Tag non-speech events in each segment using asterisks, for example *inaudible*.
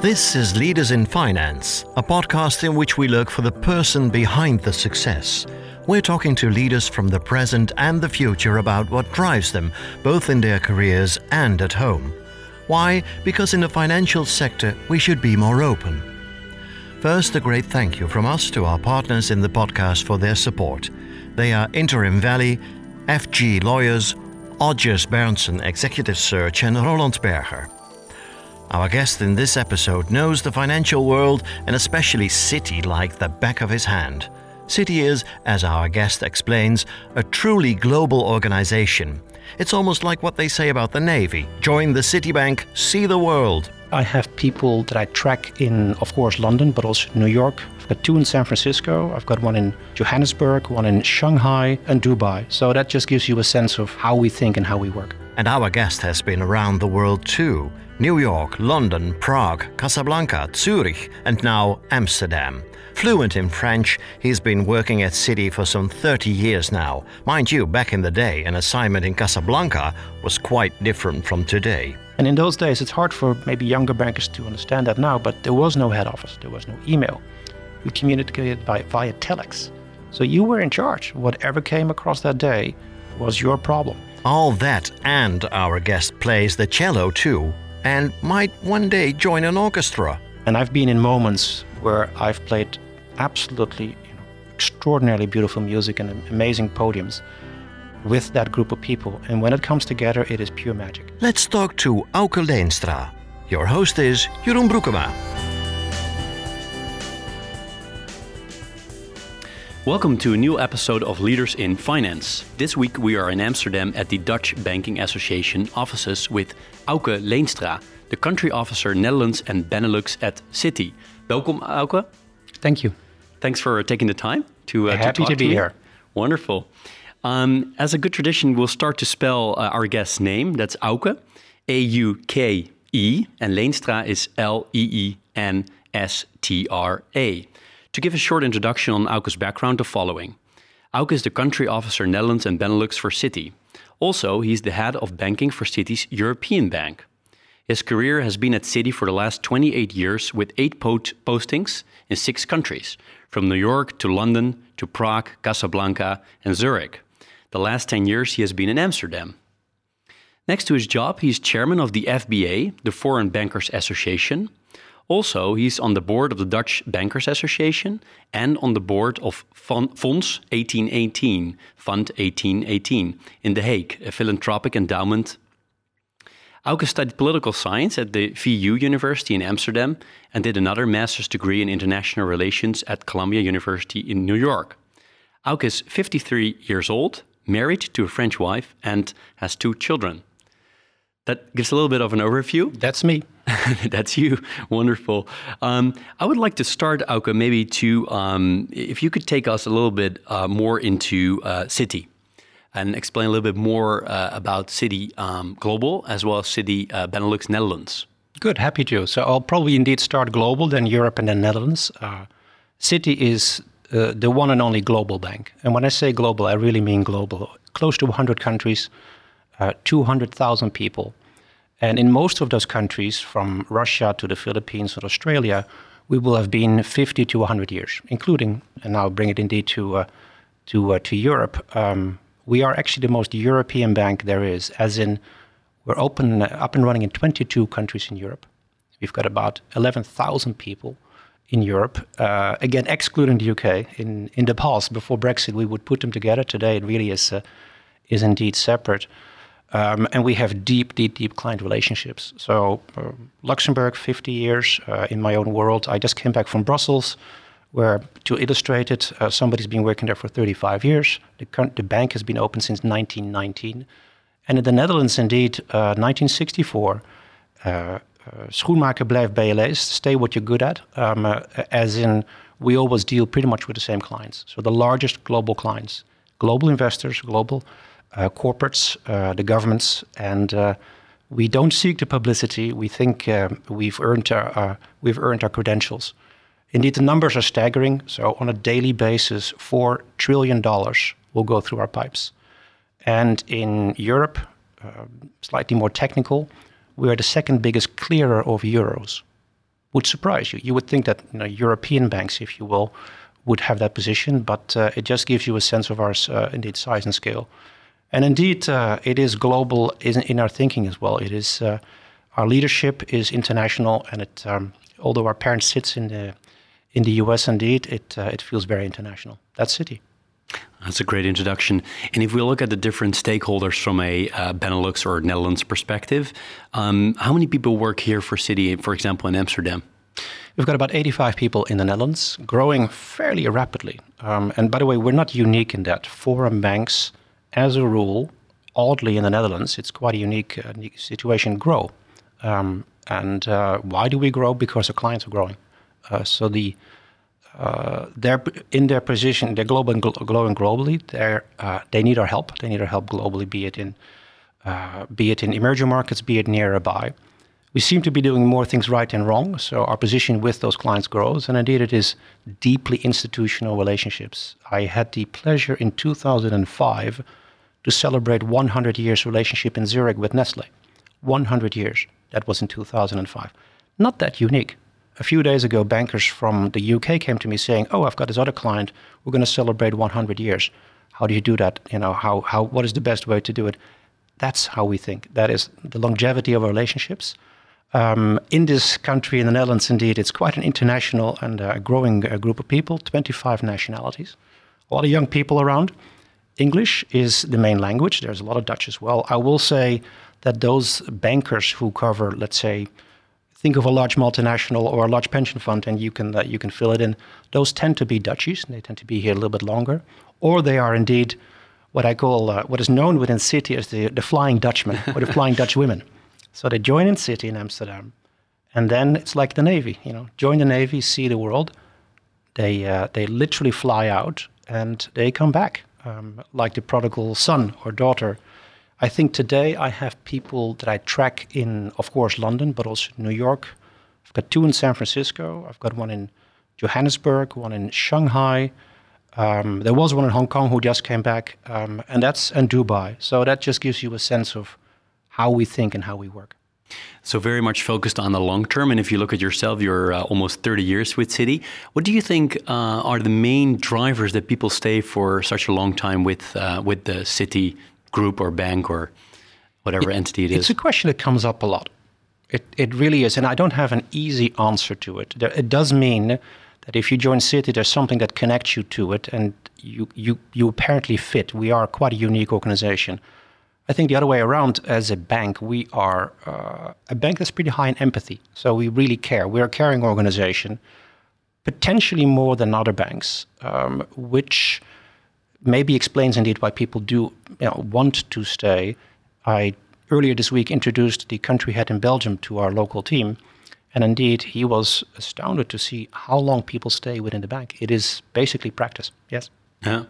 This is Leaders in Finance, a podcast in which we look for the person behind the success. We're talking to leaders from the present and the future about what drives them, both in their careers and at home. Why? Because in the financial sector, we should be more open. First, a great thank you from us to our partners in the podcast for their support. They are Interim Valley, FG Lawyers, Odgers Berndtson Executive Search, and Roland Berger. Our guest in this episode knows the financial world and especially Citi like the back of his hand. Citi is, as our guest explains, a truly global organization. It's almost like what they say about the Navy join the Citibank, see the world. I have people that I track in, of course, London, but also New York. I've got two in San Francisco. I've got one in Johannesburg, one in Shanghai, and Dubai. So that just gives you a sense of how we think and how we work. And our guest has been around the world too New York, London, Prague, Casablanca, Zurich, and now Amsterdam. Fluent in French, he's been working at Citi for some 30 years now. Mind you, back in the day, an assignment in Casablanca was quite different from today. And in those days, it's hard for maybe younger bankers to understand that now, but there was no head office, there was no email. We communicated by, via telex. So you were in charge. Whatever came across that day was your problem. All that, and our guest plays the cello too, and might one day join an orchestra. And I've been in moments where I've played absolutely you know, extraordinarily beautiful music and amazing podiums with that group of people. And when it comes together, it is pure magic. Let's talk to Auke Leenstra. Your host is Jeroen Broekema. Welcome to a new episode of Leaders in Finance. This week we are in Amsterdam at the Dutch Banking Association offices with Auke Leenstra, the country officer Netherlands and Benelux at Citi. Welcome, Auke. Thank you. Thanks for taking the time to, uh, Happy to, to be to here. Wonderful. Um, as a good tradition, we'll start to spell uh, our guest's name. That's Auke, A U K E, and Leenstra is L E E N S T R A. To give a short introduction on Auke's background, the following. Auke is the country officer Netherlands and Benelux for Citi. Also, he's the head of banking for Citi's European Bank. His career has been at Citi for the last 28 years with eight postings in six countries, from New York to London to Prague, Casablanca, and Zurich. The last 10 years he has been in Amsterdam. Next to his job, he's chairman of the FBA, the Foreign Bankers Association, also, he's on the board of the Dutch Bankers Association and on the board of Fonds 1818, Fund 1818, in The Hague, a philanthropic endowment. Auke studied political science at the VU University in Amsterdam and did another master's degree in international relations at Columbia University in New York. Auke is 53 years old, married to a French wife, and has two children. That gives a little bit of an overview. That's me. *laughs* That's you. Wonderful. Um, I would like to start, Auke, maybe to, um, if you could take us a little bit uh, more into uh, Citi and explain a little bit more uh, about Citi um, Global as well as Citi uh, Benelux Netherlands. Good, happy to. So I'll probably indeed start global, then Europe, and then Netherlands. Uh, Citi is uh, the one and only global bank. And when I say global, I really mean global. Close to 100 countries, 200,000 people. And in most of those countries, from Russia to the Philippines or Australia, we will have been 50 to 100 years, including, and now bring it indeed to, uh, to, uh, to Europe. Um, we are actually the most European bank there is, as in we're open, uh, up and running in 22 countries in Europe. We've got about 11,000 people in Europe, uh, again, excluding the UK. In, in the past, before Brexit, we would put them together. Today, it really is, uh, is indeed separate. Um, and we have deep, deep, deep client relationships. So, uh, Luxembourg, 50 years uh, in my own world. I just came back from Brussels, where, to illustrate it, uh, somebody's been working there for 35 years. The, the, bank has been open since 1919. And in the Netherlands, indeed, 1964, uh, uh, schoenmaker blijft bij stay what you're good at, um, uh, as in we always deal pretty much with the same clients. So the largest global clients, global investors, global uh, corporates, uh, the governments, and uh, we don't seek the publicity. We think we've earned our we've earned our credentials. Indeed, the numbers are staggering. So, on a daily basis, four trillion dollars will go through our pipes. And in Europe, uh, slightly more technical, we are the second biggest clearer of euros. would surprise you. You would think that you know, European banks, if you will, would have that position, but uh, it just gives you a sense of our uh, indeed size and scale. And indeed, uh, it is global in, in, our thinking as well. It is uh, our leadership is international, and it, um, although our parent sits in the in the U.S., indeed, it uh, it feels very international. That Citi. That's a great introduction. And if we look at the different stakeholders from a uh, Benelux or Netherlands perspective, um, how many people work here for Citi, for example, in Amsterdam? We've got about 85 people in the Netherlands, growing fairly rapidly. Um, and by the way, we're not unique in that. Foreign banks, as a rule, oddly in the Netherlands, it's quite a unique, uh, unique situation, grow. Um, and uh, why do we grow? Because the clients are growing. Uh, so the uh, they're in their position, they're global and growing globally. They're, uh, they need our help. They need our help globally, be it in uh, be it in emerging markets, be it nearby. We seem to be doing more things right and wrong, so our position with those clients grows, and indeed it is deeply institutional relationships. I had the pleasure in 2005 to celebrate 100 years relationship in Zurich with Nestle. 100 years. That was in 2005. Not that unique a few days ago, bankers from the UK came to me saying, "Oh, I've got this other client. We're going to celebrate 100 years. How do you do that? You know, how how what is the best way to do it?" That's how we think. That is the longevity of our relationships. Um, in this country, in the Netherlands, indeed, it's quite an international and uh, growing uh, group of people. 25 nationalities, a lot of young people around. English is the main language. There's a lot of Dutch as well. I will say that those bankers who cover, let's say, think of a large multinational or a large pension fund and you can uh, you can fill it in. Those tend to be Dutchies. And they tend to be here a little bit longer, or they are indeed what I call uh, what is known within Citi as the the Flying Dutchmen or the Flying Dutch women. So they join in Citi in Amsterdam, and then it's like the Navy. You know, join the Navy, see the world. They uh, they literally fly out and they come back um, like the prodigal son or daughter I think today I have people that I track in, of course, London, but also New York. I've got two in San Francisco. I've got one in Johannesburg, one in Shanghai. Um, there was one in Hong Kong who just came back, um, and that's in Dubai. So that just gives you a sense of how we think and how we work. So very much focused on the long term. And if you look at yourself, you're uh, almost 30 years with Citi. What do you think uh, are the main drivers that people stay for such a long time with uh, with the Citi group or bank or whatever it, entity it is? It's a question that comes up a lot. It, it really is. And I don't have an easy answer to it. It does mean that if you join Citi, there's something that connects you to it and you, you, you apparently fit. We are quite a unique organization. I think the other way around, as a bank, we are uh, a bank that's pretty high in empathy. So we really care. We're a caring organization, potentially more than other banks, um, which maybe explains indeed why people do you know, want to stay. I earlier this week introduced the country head in Belgium to our local team, and indeed he was astounded to see how long people stay within the bank. It is basically practice. Yes. Yeah.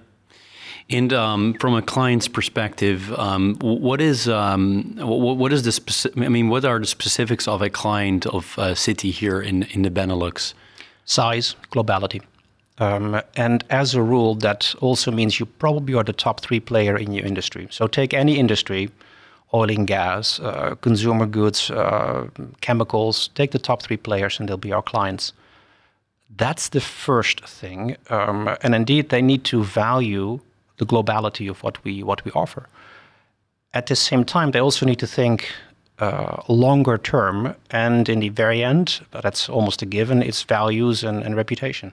And um, from a client's perspective, um, what is um, what, what is the? I mean, what are the specifics of a client of a Citi here in in the Benelux? Size, globality. Um, and as a rule, that also means you probably are the top three player in your industry. So take any industry, oil and gas, uh, consumer goods, uh, chemicals, take the top three players and they'll be our clients. That's the first thing. Um, and indeed, they need to value the globality of what we, what we offer. At the same time, they also need to think uh, longer term. And in the very end, that's almost a given, it's values and, and reputation.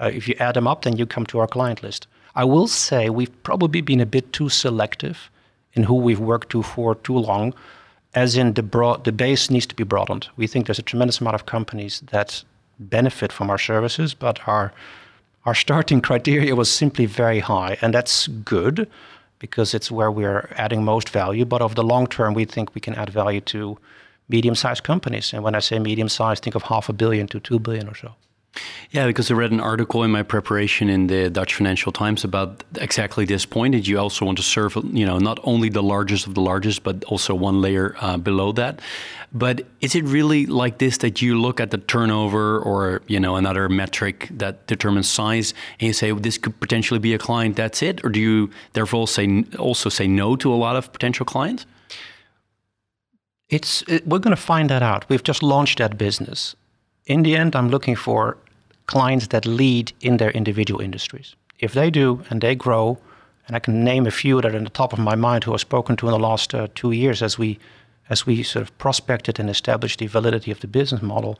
Uh, if you add them up, then you come to our client list. I will say we've probably been a bit too selective in who we've worked to for too long, as in the broad, the base needs to be broadened. We think there's a tremendous amount of companies that benefit from our services, but our our starting criteria was simply very high, and that's good because it's where we're adding most value. But over the long term, we think we can add value to medium-sized companies. And when I say medium-sized, think of half a billion to two billion or so. Yeah, because I read an article in my preparation in the Dutch Financial Times about exactly this point that you also want to serve, you know, not only the largest of the largest, but also one layer uh, below that. But is it really like this that you look at the turnover or you know another metric that determines size and you say well, this could potentially be a client? That's it, or do you therefore say also say no to a lot of potential clients? It's it, we're going to find that out. We've just launched that business in the end, I'm looking for clients that lead in their individual industries. If they do and they grow, and I can name a few that are in the top of my mind who I've spoken to in the last uh, two years as we as we sort of prospected and established the validity of the business model.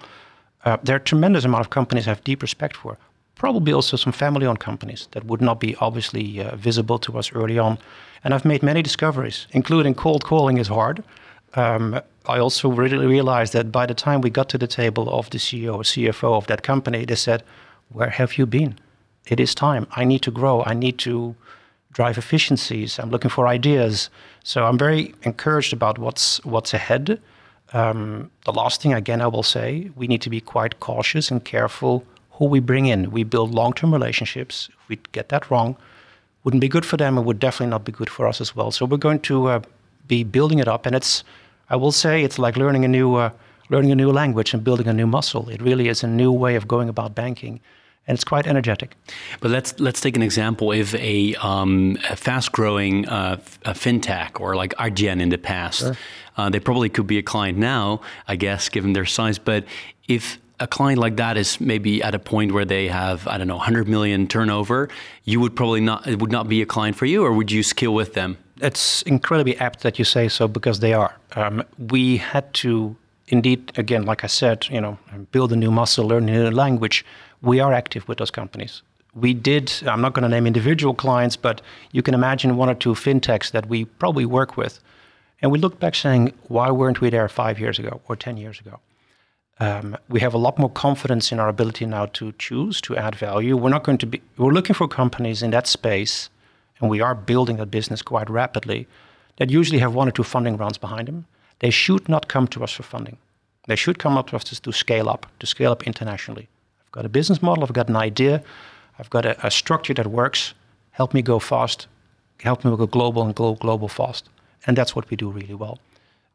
Uh, there are tremendous amount of companies I have deep respect for. Probably also some family-owned companies that would not be obviously uh, visible to us early on. And I've made many discoveries, including cold calling is hard. Um, I also really realized that by the time we got to the table of the CEO or CFO of that company, they said, "Where have you been? It is time. I need to grow. I need to drive efficiencies. I'm looking for ideas. So I'm very encouraged about what's what's ahead. Um, the last thing, again, I will say, we need to be quite cautious and careful who we bring in. We build long-term relationships. If we get that wrong, wouldn't be good for them. It would definitely not be good for us as well. So we're going to uh, be building it up, and it's, I will say, it's like learning a new uh, learning a new language and building a new muscle. It really is a new way of going about banking and it's quite energetic. But let's let's take an example. If a, um, a fast-growing uh, a fintech or like Adyen in the past, sure. uh, they probably could be a client now, I guess, given their size. But if a client like that is maybe at a point where they have I don't know 100 million turnover, you would probably not it would not be a client for you, or would you scale with them? It's incredibly apt that you say so because they are. Um, we had to indeed, again, like I said, you know, build a new muscle, learn a new language we are active with those companies. We did, I'm not going to name individual clients, but you can imagine one or two fintechs that we probably work with. And we looked back saying, why weren't we there five years ago or 10 years ago? Um, we have a lot more confidence in our ability now to choose, to add value. We're not going to be, we're looking for companies in that space, and we are building that business quite rapidly, that usually have one or two funding rounds behind them. They should not come to us for funding. They should come up to us to scale up, to scale up internationally I've got a business model, I've got an idea, I've got a, a structure that works. Help me go fast, help me go global and go global fast. And that's what we do really well.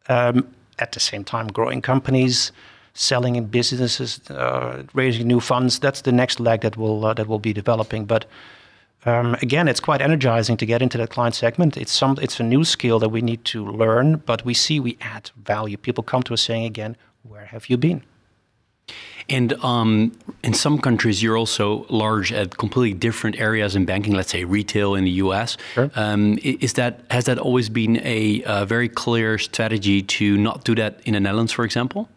Um, at the same time, growing companies, selling in businesses, uh, raising new funds. That's the next leg that will uh, that will be developing. But um, again, it's quite energizing to get into that client segment. It's some it's a new skill that we need to learn, but we see we add value. People come to us saying again, "Where have you been?" And um, in some countries, you're also large at completely different areas in banking. Let's say retail in the U.S. Sure. Um, is that has that always been a, a, very clear strategy to not do that in the Netherlands, for example?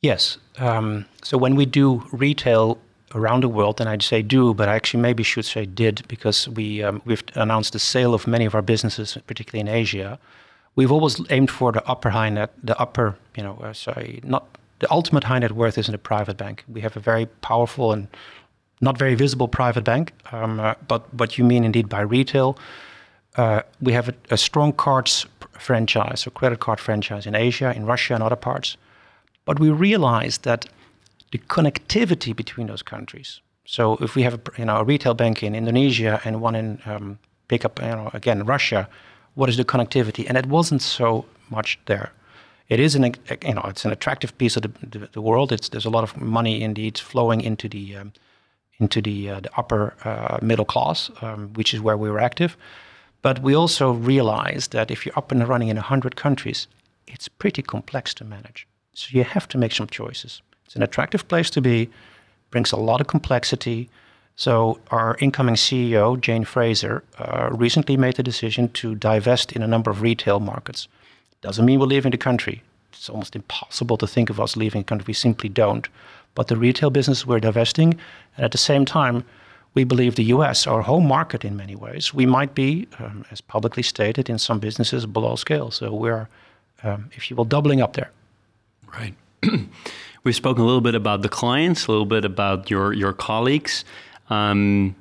Yes. Um, so when we do retail around the world, and I'd say do, but I actually maybe should say did because we um, we've announced the sale of many of our businesses, particularly in Asia. We've always aimed for the upper high net, the upper, you know, uh, sorry, not the ultimate high net worth is in a private bank. We have a very powerful and not very visible private bank, um, uh, but what you mean indeed by retail. Uh, we have a, a, strong cards franchise or credit card franchise in Asia, in Russia, and other parts. But we realized that the connectivity between those countries. So if we have a, you know, a retail bank in Indonesia and one in um, pick up, you know, again Russia, what is the connectivity? And it wasn't so much there it is an you know it's an attractive piece of the, the, the world. It's there's a lot of money indeed flowing into the um, into the uh, the upper uh, middle class, um, which is where we were active. But we also realized that if you're up and running in hundred countries, it's pretty complex to manage. So you have to make some choices. It's an attractive place to be, brings a lot of complexity. So our incoming CEO, Jane Fraser, uh, recently made the decision to divest in a number of retail markets. Doesn't mean we're leaving the country. It's almost impossible to think of us leaving the country. We simply don't. But the retail business we're divesting, and at the same time, we believe the US, our home market in many ways, we might be, um, as publicly stated, in some businesses below scale. So we're, um, if you will, doubling up there. Right. *clears throat* We've spoken a little bit about the clients, a little bit about your your colleagues. Um,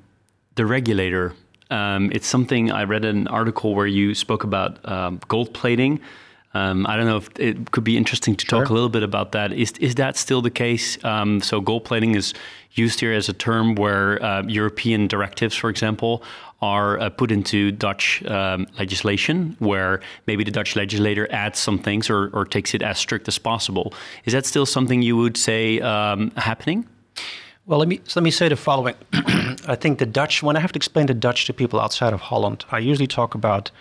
the regulator. Um, it's something I read an article where you spoke about um, gold plating. Um, I don't know if it could be interesting to talk a little bit about that. Is is that still the case? Um, so gold plating is used here as a term where uh, European directives, for example, are uh, put into Dutch um, legislation, where maybe the Dutch legislator adds some things or, or, takes it as strict as possible. Is that still something you would say um, happening? Well, let me let me say the following. *clears throat* I think the Dutch. When I have to explain the Dutch to people outside of Holland, I usually talk about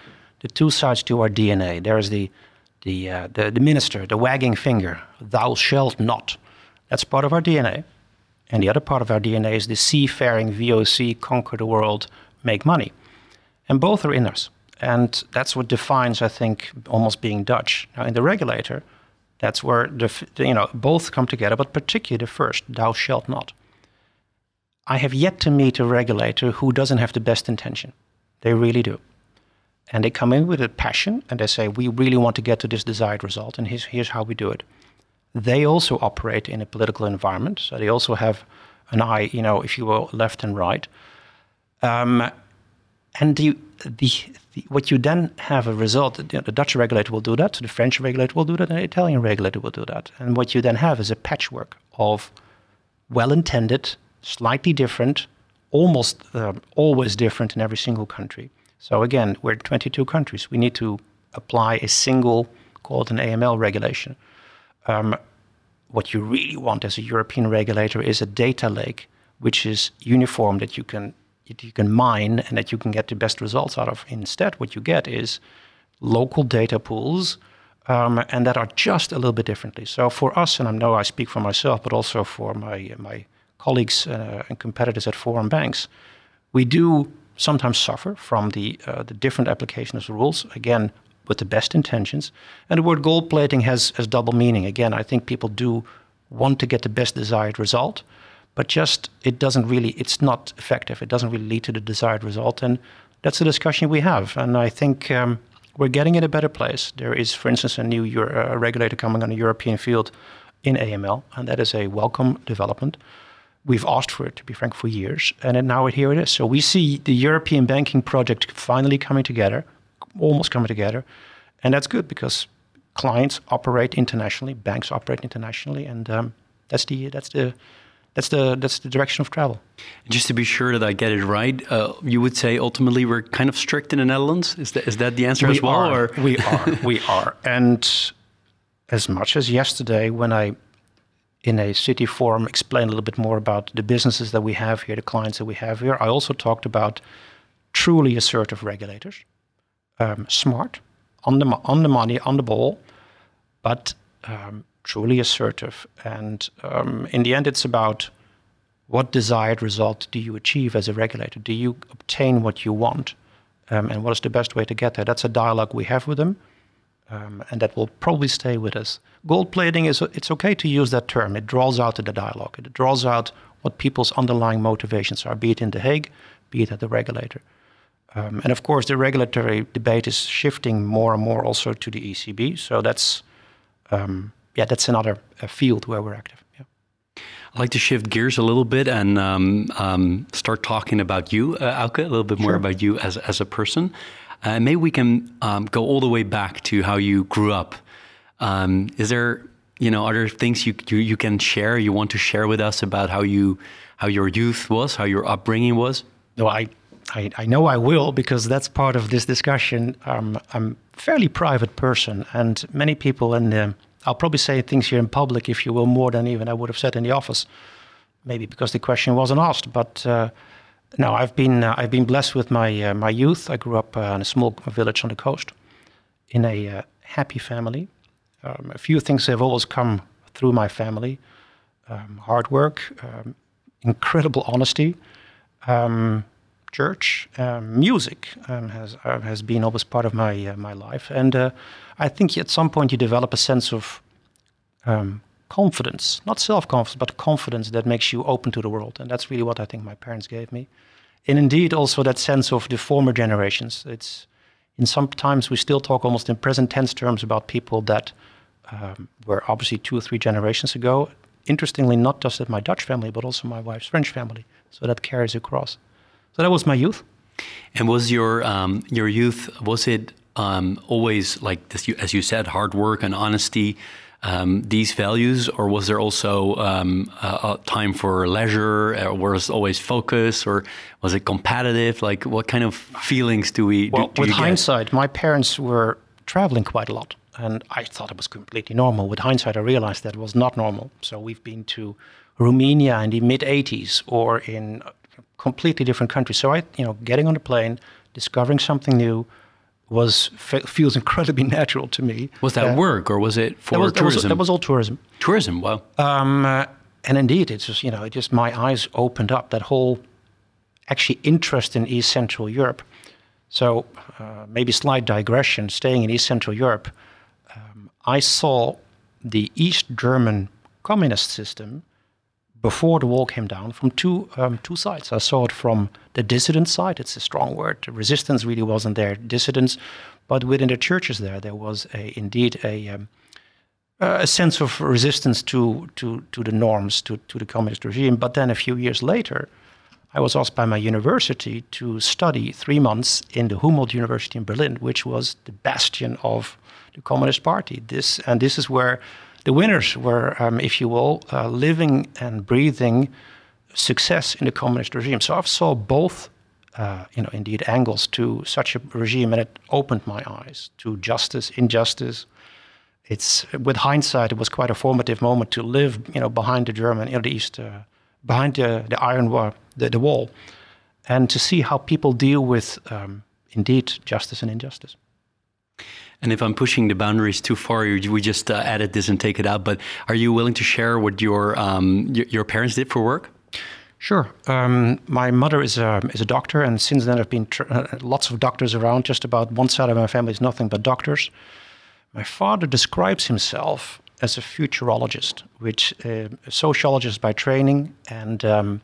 the two sides to our DNA. There is the the, uh, the, the minister, the wagging finger, thou shalt not. That's part of our DNA. And the other part of our DNA is the seafaring VOC, conquer the world, make money. And both are in us. And that's what defines, I think, almost being Dutch. Now, in the regulator, that's where the, you know both come together, but particularly the first, thou shalt not. I have yet to meet a regulator who doesn't have the best intention. They really do. And they come in with a passion and they say, we really want to get to this desired result, and here's, here's how we do it. They also operate in a political environment, so they also have an eye, you know, if you will, left and right. Um, and the, the, the, what you then have a result, know, the Dutch regulator will do that, the French regulator will do that, and the Italian regulator will do that. And what you then have is a patchwork of well intended, slightly different, almost uh, always different in every single country. So again, we're 22 countries. We need to apply a single, called an AML regulation. Um, what you really want as a European regulator is a data lake which is uniform that you can you can mine and that you can get the best results out of. Instead, what you get is local data pools um, and that are just a little bit differently. So for us, and I know I speak for myself, but also for my my colleagues uh, and competitors at foreign banks, we do sometimes suffer from the uh, the different application of rules. Again, with the best intentions. And the word gold plating has, has double meaning. Again, I think people do want to get the best desired result, but just it doesn't really, it's not effective. It doesn't really lead to the desired result. And that's a discussion we have. And I think um, we're getting in a better place. There is, for instance, a new Euro, uh, regulator coming on the European field in AML, and that is a welcome development. We've asked for it, to be frank, for years, and now here it is. So we see the European banking project finally coming together almost coming together. And that's good because clients operate internationally, banks operate internationally, and um, that's the that's the that's the that's the direction of travel. Just to be sure that I get it right, uh, you would say ultimately we're kind of strict in the Netherlands. Is that is that the answer we as well? Are, we are. *laughs* We are. And as much as yesterday, when I in a city forum explained a little bit more about the businesses that we have here, the clients that we have here, I also talked about truly assertive regulators um, smart, on the, on the money, on the ball, but um, truly assertive. And um, in the end, it's about what desired result do you achieve as a regulator? Do you obtain what you want? Um, and what is the best way to get there? That's a dialogue we have with them. Um, and that will probably stay with us. Gold plating is it's okay to use that term. It draws out the dialogue. It draws out what people's underlying motivations are, be it in The Hague, be it at the regulator. Um, and of course, the regulatory debate is shifting more and more also to the ECB. So that's um, yeah, that's another uh, field where we're active. Yeah. I'd like to shift gears a little bit and um, um start talking about you, uh, Auke, a little bit more sure. about you as as a person. Uh, maybe we can um, go all the way back to how you grew up. Um, is there you know are there things you, you you can share you want to share with us about how you how your youth was how your upbringing was no i I, I, know I will because that's part of this discussion. Um, I'm a fairly private person, and many people, and I'll probably say things here in public, if you will, more than even I would have said in the office. Maybe because the question wasn't asked, but uh, no, I've been uh, I've been blessed with my uh, my youth. I grew up uh, in a small village on the coast, in a uh, happy family. Um, a few things have always come through my family: um, hard work, um, incredible honesty. Um, church. Um, music um, has uh, has been always part of my uh, my life, and uh, I think at some point you develop a sense of um, confidence, not self confidence, but confidence that makes you open to the world, and that's really what I think my parents gave me, and indeed also that sense of the former generations. It's in sometimes we still talk almost in present tense terms about people that um, were obviously two or three generations ago. Interestingly, not just at my Dutch family, but also my wife's French family. So that carries across. So that was my youth. And was your um, your youth was it um, always like this, as you said, hard work and honesty, um, these values, or was there also um, a, a, time for leisure, or was it always focus, or was it competitive? Like, what kind of feelings do we? Well, do, do with hindsight, get? my parents were traveling quite a lot, and I thought it was completely normal. With hindsight, I realized that it was not normal. So we've been to Romania in the mid '80s, or in completely different country. So I, you know, getting on a plane, discovering something new, was feels incredibly *laughs* natural to me. Was that uh, work or was it for that was, tourism? That was, that was, all tourism. Tourism, wow. Um, uh, and indeed, it's just, you know, it just my eyes opened up that whole actually interest in East Central Europe. So uh, maybe slight digression. Staying in East Central Europe, um, I saw the East German communist system before the wall came down from two um, two sides. I saw it from the dissident side. It's a strong word. Resistance really wasn't there. Dissidents, but within the churches there, there was a, indeed a um, a sense of resistance to to to the norms to to the communist regime. But then a few years later, I was asked by my university to study three months in the Humboldt University in Berlin, which was the bastion of the Communist Party. This and this is where the winners were, um, if you will, uh, living and breathing success in the communist regime. So I saw both, uh, you know, indeed angles to such a regime, and it opened my eyes to justice, injustice. It's with hindsight, it was quite a formative moment to live, you know, behind the German, you know, the East, uh, behind the, the iron wall, the, the, wall, and to see how people deal with, um, indeed, justice and injustice. And if I'm pushing the boundaries too far, we just uh, edit this and take it out. But are you willing to share what your um, your parents did for work? Sure. Um, my mother is a, is a doctor, and since then, I've been uh, lots of doctors around. Just about one side of my family is nothing but doctors. My father describes himself as a futurologist, which uh, a sociologist by training, and um,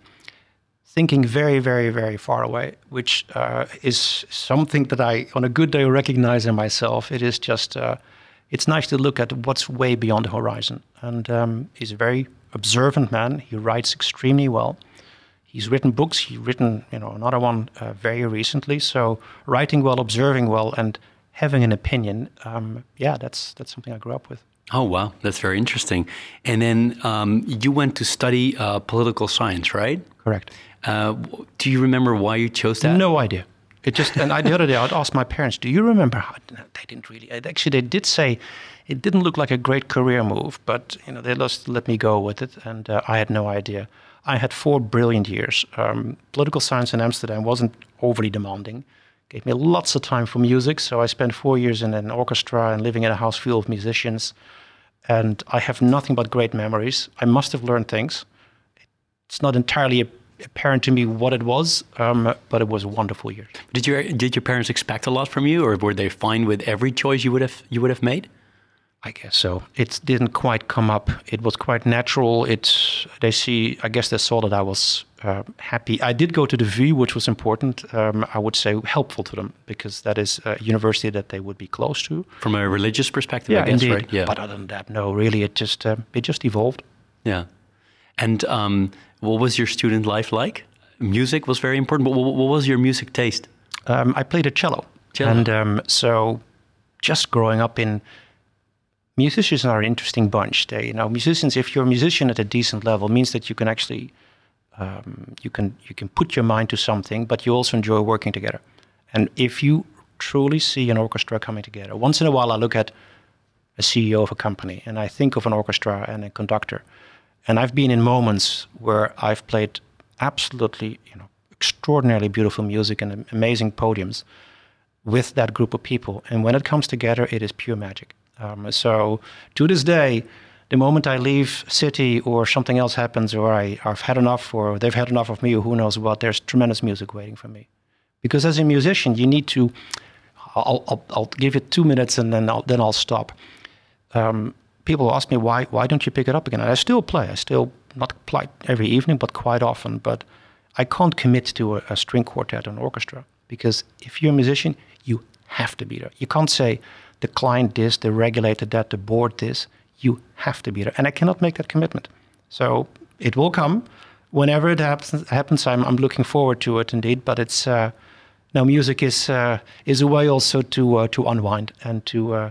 thinking very, very, very far away, which uh, is something that I, on a good day, recognize in myself. It is just, uh, it's nice to look at what's way beyond the horizon. And um, he's a very observant man. He writes extremely well. He's written books. He's written, you know, another one uh, very recently. So writing well, observing well, and having an opinion. Um, yeah, that's that's something I grew up with. Oh wow, that's very interesting. And then um, you went to study uh, political science, right? Correct. Uh, do you remember why you chose that? No idea. It just and I, the other day I'd ask my parents, "Do you remember?" How, they didn't really. Actually, they did say it didn't look like a great career move, but you know they just let me go with it, and uh, I had no idea. I had four brilliant years. Um, political science in Amsterdam wasn't overly demanding. Gave me lots of time for music, so I spent four years in an orchestra and living in a house full of musicians. And I have nothing but great memories. I must have learned things. It's not entirely apparent to me what it was, um, but it was a wonderful year. Did your did your parents expect a lot from you, or were they fine with every choice you would have you would have made? I guess so. It didn't quite come up. It was quite natural. It's they see. I guess they saw that I was uh, happy. I did go to the V, which was important. Um, I would say helpful to them because that is a university that they would be close to. From a religious perspective, yeah, I guess, indeed. right? Yeah. But other than that, no. Really, it just uh, it just evolved. Yeah. And um, what was your student life like? Music was very important. But what, what was your music taste? Um, I played a cello, cello. and um, so just growing up in musicians are an interesting bunch. They, you know, musicians. If you're a musician at a decent level, means that you can actually um, you can you can put your mind to something, but you also enjoy working together. And if you truly see an orchestra coming together, once in a while I look at a CEO of a company and I think of an orchestra and a conductor, and I've been in moments where I've played absolutely, you know, extraordinarily beautiful music and amazing podiums with that group of people. And when it comes together, it is pure magic. Um, so to this day, the moment I leave Citi or something else happens or I, have had enough or they've had enough of me or who knows what, there's tremendous music waiting for me. Because as a musician, you need to, I'll, I'll, I'll give it two minutes and then I'll, then I'll stop. Um, people ask me why why don't you pick it up again? And I still play. I still not play every evening, but quite often. But I can't commit to a, a string quartet or an orchestra because if you're a musician, you have to be there. You can't say the client this, the regulator that, the board this. You have to be there, and I cannot make that commitment. So it will come whenever it happens. Happens, I'm I'm looking forward to it indeed. But it's uh, now music is uh, is a way also to uh, to unwind and to uh,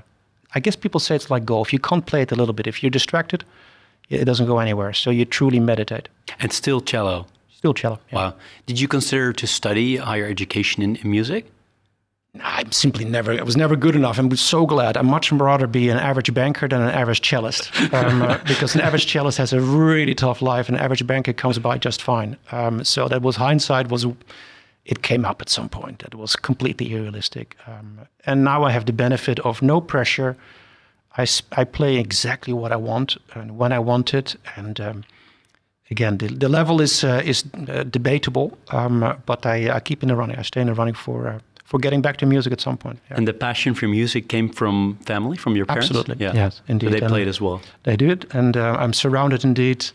I guess people say it's like golf. You can't play it a little bit. If you're distracted, it doesn't go anywhere. So you truly meditate. And still cello. Still cello. Yeah. Wow. Did you consider to study higher education in, in music? I'm simply never. I was never good enough. I'm so glad. I'd much rather be an average banker than an average cellist, um, uh, because an average cellist has a really tough life, and an average banker comes by just fine. Um, so that was hindsight was it came up at some point that was completely unrealistic. Um, and now I have the benefit of no pressure. I, I play exactly what I want and when I want it. And um, again, the, the level is uh, is uh, debatable, um, but I, I, keep in the running. I stay in the running for uh, for getting back to music at some point. Yeah. And the passion for music came from family, from your parents. Absolutely, yeah. yes, indeed. So they and played as well. They did, and uh, I'm surrounded indeed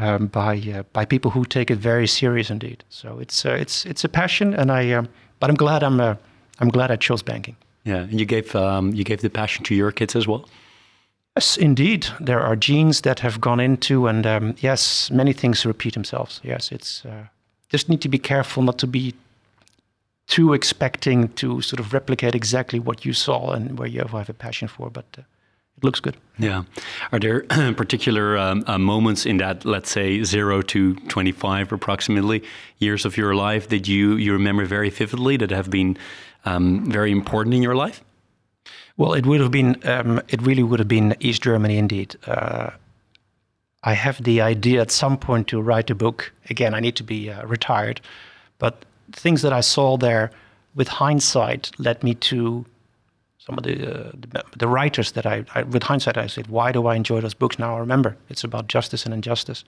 um, by uh, by people who take it very serious indeed. So it's it's it's a passion, and I. Um, but I'm glad I'm I'm glad I chose banking. Yeah, and you gave um, you gave the passion to your kids as well. Yes, indeed. There are genes that have gone into, and um, yes, many things repeat themselves. Yes, it's uh, just need to be careful not to be too expecting to sort of replicate exactly what you saw and where you have a passion for. But uh, it looks good. Yeah. Are there *clears throat* particular um, uh, moments in that, let's say, zero to twenty-five, approximately years of your life that you you remember very vividly that have been um, very important in your life? Well, it would have been, um, it really would have been East Germany indeed. Uh, I have the idea at some point to write a book. Again, I need to be uh, retired, but things that I saw there, with hindsight, led me to some of the uh, the, the, writers that I, I, with hindsight, I said, why do I enjoy those books now? I remember it's about justice and injustice.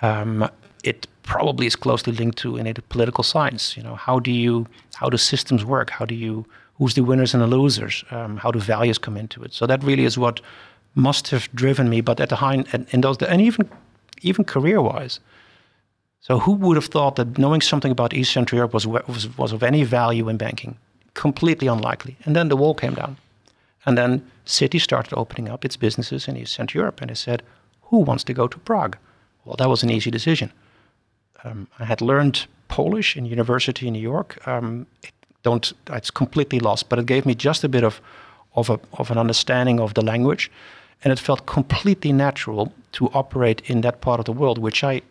Um, it probably is closely linked to political science. You know, how do you, how do systems work? How do you, who's the winners and the losers? Um, how do values come into it? So that really is what must have driven me. But at the high, in those, and even, even career-wise. So who would have thought that knowing something about East Central Europe was, was, was of any value in banking? Completely unlikely. And then the wall came down. And then Citi started opening up its businesses in East Central Europe. And they said, who wants to go to Prague? Well, that was an easy decision. Um, I had learned Polish in university in New York. Um, it don't it's completely lost, but it gave me just a bit of of a of an understanding of the language, and it felt completely natural to operate in that part of the world, which I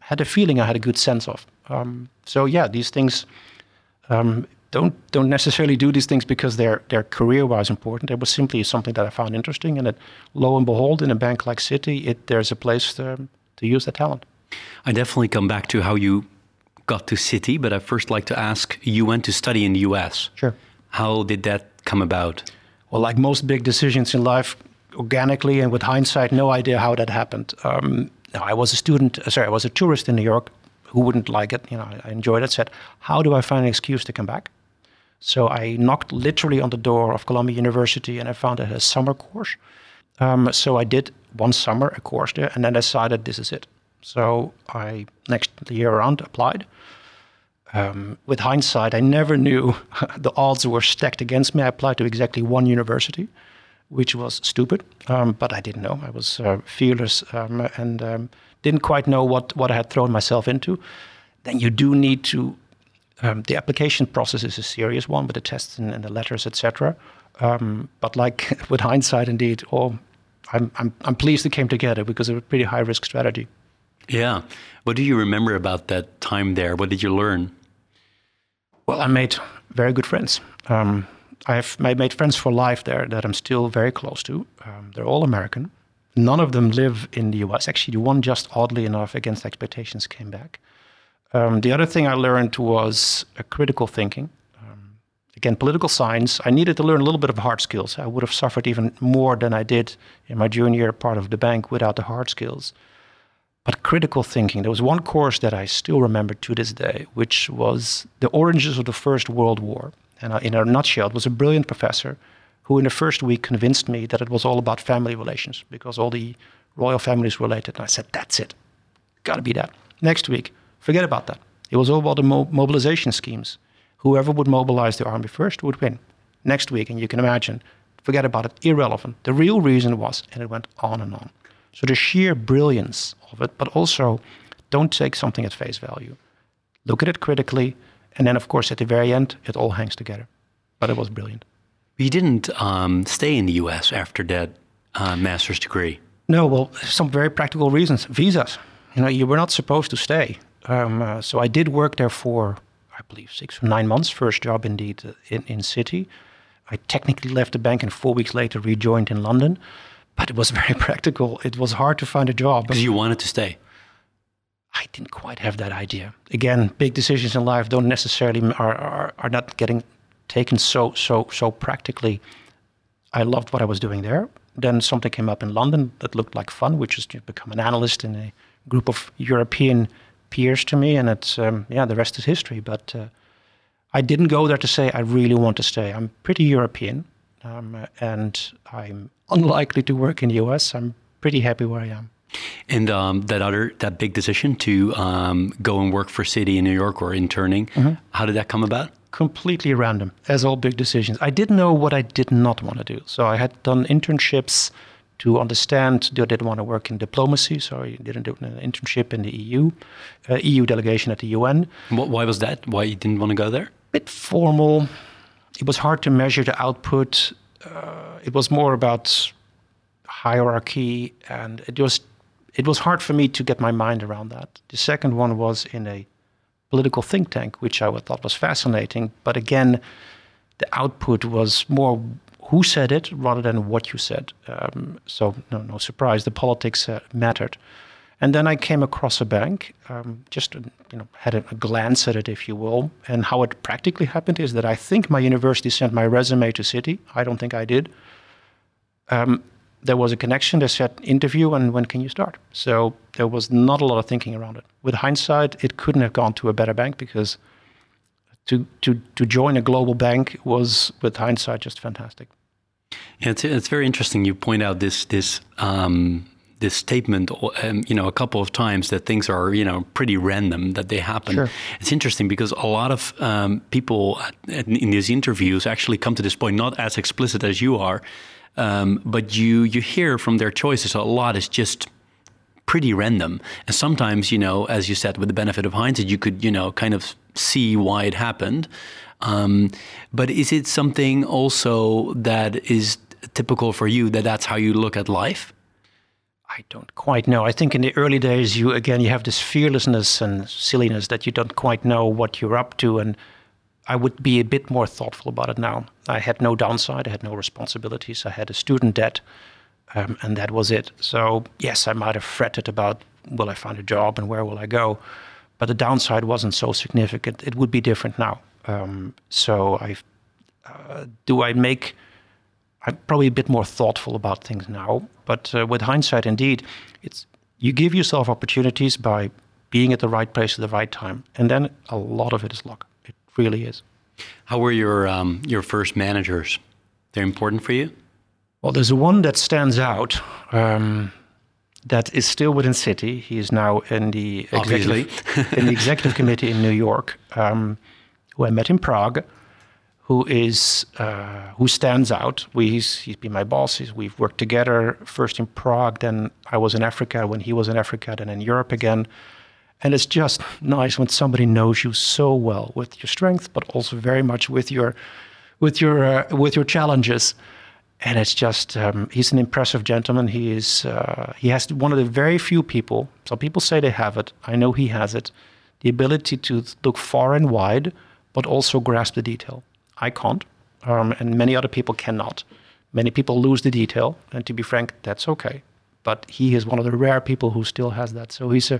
had a feeling I had a good sense of. Um, so yeah, these things um, don't don't necessarily do these things because they're they're career wise important. It was simply something that I found interesting, and that lo and behold, in a bank like Citi, it there's a place to, to use that talent. I definitely come back to how you got to Citi, but I first like to ask you went to study in the US. Sure. How did that come about? Well, like most big decisions in life, organically and with hindsight, no idea how that happened. Um, I was a student, uh, sorry, I was a tourist in New York who wouldn't like it. You know, I enjoyed it. Said, how do I find an excuse to come back? So I knocked literally on the door of Columbia University and I found it a summer course. Um, so I did one summer a course there and then decided this is it. So I next year around applied. Um, with hindsight, I never knew *laughs* the odds were stacked against me. I applied to exactly one university, which was stupid, um, but I didn't know. I was uh, fearless um, and um, didn't quite know what, what I had thrown myself into. Then you do need to. Um, the application process is a serious one with the tests and, and the letters, etc. Um, but like *laughs* with hindsight, indeed, oh, I'm, I'm, I'm pleased it came together because it was a pretty high risk strategy. Yeah. What do you remember about that time there? What did you learn? Well, I made very good friends. Um, I've made friends for life there that I'm still very close to. Um, they're all American. None of them live in the US. Actually, the one just oddly enough against expectations came back. Um, the other thing I learned was a critical thinking. Um, again, political science. I needed to learn a little bit of hard skills. I would have suffered even more than I did in my junior part of the bank without the hard skills but critical thinking. There was one course that I still remember to this day, which was the oranges of the First World War. And uh, in a nutshell, it was a brilliant professor who, in the first week, convinced me that it was all about family relations because all the royal families related. And I said, that's it. Got to be that. Next week, forget about that. It was all about the mo- mobilization schemes. Whoever would mobilize the army first would win. Next week, and you can imagine, forget about it, irrelevant. The real reason was, and it went on and on. So the sheer brilliance of it, but also don't take something at face value. Look at it critically, and then, of course, at the very end, it all hangs together. But it was brilliant. You didn't um, stay in the US after that uh, master's degree. No, well, some very practical reasons. Visas. You know, you were not supposed to stay. Um, uh, so I did work there for, I believe, six or nine months. First job, indeed, uh, in, in Citi. I technically left the bank and four weeks later rejoined in London but it was *laughs* very practical. It was hard to find a job. Because you wanted to stay. I didn't quite have that idea. Again, big decisions in life don't necessarily are, are, are not getting taken so so so practically. I loved what I was doing there. Then something came up in London that looked like fun, which is to become an analyst in a group of European peers to me, and it's um, yeah, the rest is history. But uh, I didn't go there to say I really want to stay. I'm pretty European, um, and I'm unlikely to work in the US. I'm pretty happy where I am. And um, that other that big decision to um, go and work for Citi in New York or interning, mm-hmm. how did that come about? Completely random, as all big decisions. I didn't know what I did not want to do. So I had done internships to understand. I didn't want to work in diplomacy, so I didn't do an internship in the EU, uh, EU delegation at the UN. Why was that? Why you didn't want to go there? bit formal. It was hard to measure the output. Uh, it was more about hierarchy, and it was it was hard for me to get my mind around that. The second one was in a political think tank, which I thought was fascinating. But again, the output was more who said it rather than what you said. Um, so no, no surprise, the politics uh, mattered. And then I came across a bank, um, just you know had a, a, glance at it, if you will. And how it practically happened is that I think my university sent my resume to Citi. I don't think I did. Um, there was a connection. They said interview, and when can you start? So there was not a lot of thinking around it. With hindsight, it couldn't have gone to a better bank because to to to join a global bank was, with hindsight, just fantastic. Yeah, it's it's very interesting. You point out this this. Um, this statement, um, you know, a couple of times that things are, you know, pretty random that they happen. Sure. It's interesting because a lot of um, people in these interviews actually come to this point not as explicit as you are, um, but you you hear from their choices a lot is just pretty random. And sometimes, you know, as you said, with the benefit of hindsight, you could, you know, kind of see why it happened. Um, but is it something also that is typical for you that that's how you look at life? I don't quite know. I think in the early days, you again you have this fearlessness and silliness that you don't quite know what you're up to, and I would be a bit more thoughtful about it now. I had no downside. I had no responsibilities. I had a student debt, um, and that was it. So yes, I might have fretted about will I find a job and where will I go, but the downside wasn't so significant. It would be different now. Um, so I uh, do I make I'm probably a bit more thoughtful about things now. But uh, with hindsight, indeed, it's you give yourself opportunities by being at the right place at the right time, and then a lot of it is luck. It really is. How were your um, your first managers? They're important for you. Well, there's one that stands out. Um, that is still within Citi. He is now in the executive, in the executive *laughs* committee in New York. Um, who I met in Prague who is uh, who stands out. We, he's, he's been my boss. He's, we've worked together first in Prague, then I was in Africa when he was in Africa, then in Europe again. And it's just nice when somebody knows you so well with your strength, but also very much with your with your uh, with your challenges. And it's just um, he's an impressive gentleman. He is uh, he has one of the very few people. Some people say they have it. I know he has it. The ability to look far and wide, but also grasp the detail. I can't, um, and many other people cannot. Many people lose the detail, and to be frank, that's okay. But he is one of the rare people who still has that. So he's a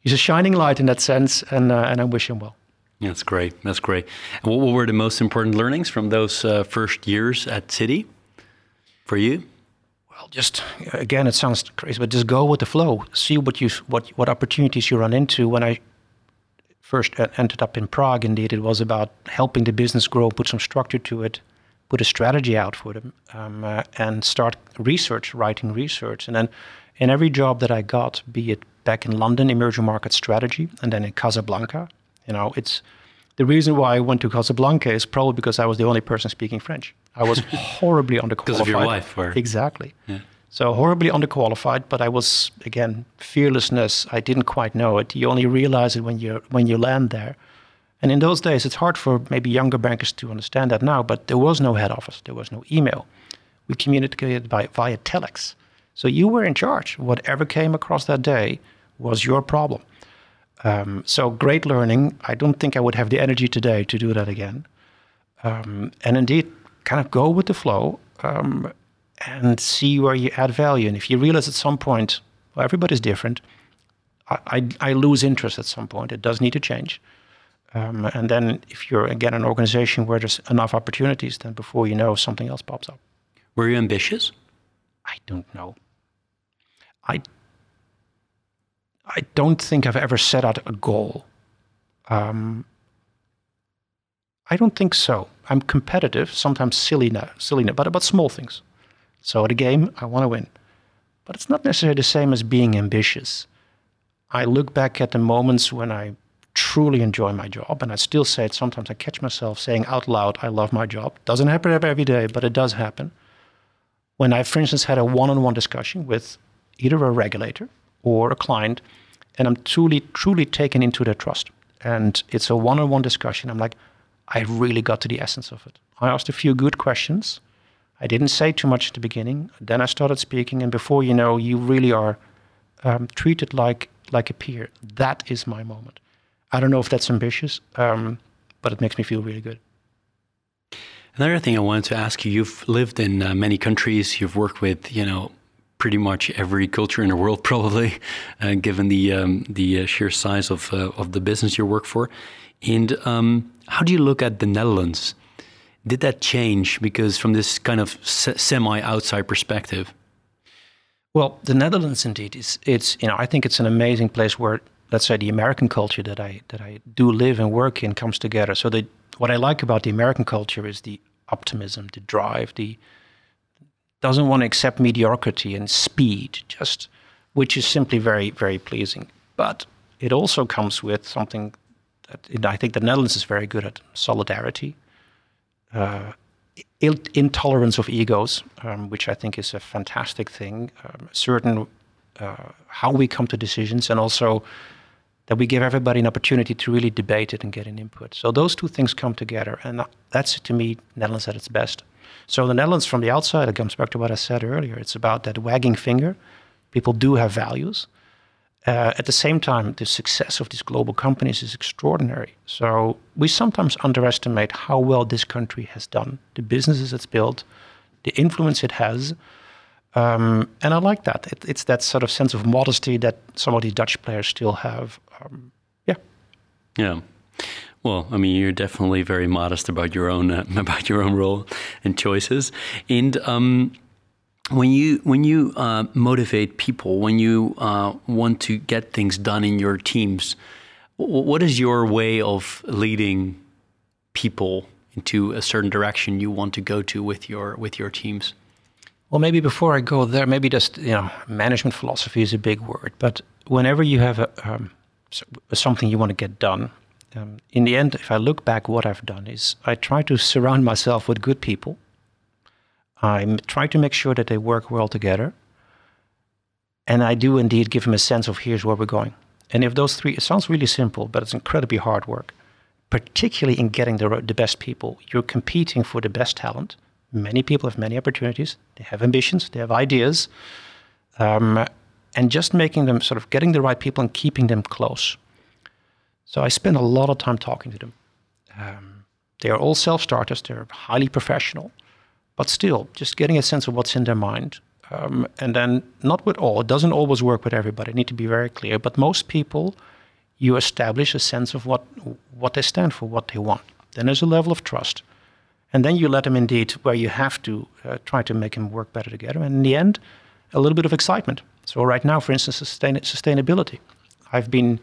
he's a shining light in that sense, and uh, and I wish him well. That's great. That's great. And what were the most important learnings from those uh, first years at Citi for you? Well, just again, it sounds crazy, but just go with the flow. See what you what what opportunities you run into. When I first ended up in Prague, indeed, it was about helping the business grow, put some structure to it, put a strategy out for them, um, uh, and start research, writing research. And then in every job that I got, be it back in London, emerging market strategy, and then in Casablanca, you know, it's the reason why I went to Casablanca is probably because I was the only person speaking French. I was *laughs* horribly underqualified. Because of your wife, or exactly. Yeah. So horribly underqualified, but I was again fearlessness. I didn't quite know it. You only realize it when you when you land there. And in those days, it's hard for maybe younger bankers to understand that now. But there was no head office. There was no email. We communicated by via telex. So you were in charge. Whatever came across that day was your problem. Um, so great learning. I don't think I would have the energy today to do that again. Um, and indeed, kind of go with the flow. Um, and see where you add value. And if you realize at some point, well, everybody's different, I, I, I lose interest at some point. It does need to change. Um, and then if you're, again, an organization where there's enough opportunities, then before you know, something else pops up. Were you ambitious? I don't know. I I don't think I've ever set out a goal. Um, I don't think so. I'm competitive, sometimes silly, now, silly, but about small things. So a game, I want to win. But it's not necessarily the same as being ambitious. I look back at the moments when I truly enjoy my job, and I still say it sometimes. I catch myself saying out loud, I love my job. Doesn't happen every day, but it does happen. When I, for instance, had a one on one discussion with either a regulator or a client, and I'm truly, truly taken into their trust. And it's a one on one discussion. I'm like, I really got to the essence of it. I asked a few good questions. I didn't say too much at the beginning. Then I started speaking, and before you know, you really are um, treated like like a peer. That is my moment. I don't know if that's ambitious, um, but it makes me feel really good. Another thing I wanted to ask you: You've lived in uh, many countries. You've worked with, you know, pretty much every culture in the world, *laughs* probably, uh, given the um, the uh, sheer size of uh, of the business you work for. And um, how do you look at the Netherlands? Did that change because from this kind of semi outside perspective? Well, the Netherlands indeed is it's you know I think it's an amazing place where let's say the American culture that I that I do live and work in comes together. So the what I like about the American culture is the optimism, the drive, the doesn't want to accept mediocrity and speed, just which is simply very very pleasing. But it also comes with something that I think the Netherlands is very good at solidarity, intolerance of egos, um, which I think is a fantastic thing. Um, certain uh, how we come to decisions, and also that we give everybody an opportunity to really debate it and get an input. So those two things come together, and that's to me Netherlands at its best. So the Netherlands from the outside, it comes back to what I said earlier. It's about that wagging finger. People do have values. Uh, at the same time, the success of these global companies is extraordinary. So we sometimes underestimate how well this country has done, the businesses it's built, the influence it has. Um, and I like that. It, it's that sort of sense of modesty that some of the Dutch players still have. Um, yeah. Yeah. Well, I mean, you're definitely very modest about your own uh, *laughs* about your own role and choices. And um, when you when you uh, motivate people, when you uh, want to get things done in your teams, what is your way of leading people into a certain direction you want to go to with your with your teams? Well, maybe before I go there, maybe just you know, management philosophy is a big word, but whenever you have a, um, something you want to get done, um, in the end, if I look back, what I've done is I try to surround myself with good people I try to make sure that they work well together. And I do indeed give them a sense of here's where we're going. And if those three, it sounds really simple, but it's incredibly hard work, particularly in getting the, the best people. You're competing for the best talent. Many people have many opportunities, they have ambitions, they have ideas. Um, and just making them sort of getting the right people and keeping them close. So I spend a lot of time talking to them. Um, they are all self starters, they're highly professional. But still, just getting a sense of what's in their mind. Um, and then, not with all, it doesn't always work with everybody. I need to be very clear. But most people, you establish a sense of what, what they stand for, what they want. Then there's a level of trust. And then you let them indeed, where you have to uh, try to make them work better together. And in the end, a little bit of excitement. So, right now, for instance, sustain- sustainability. I've been,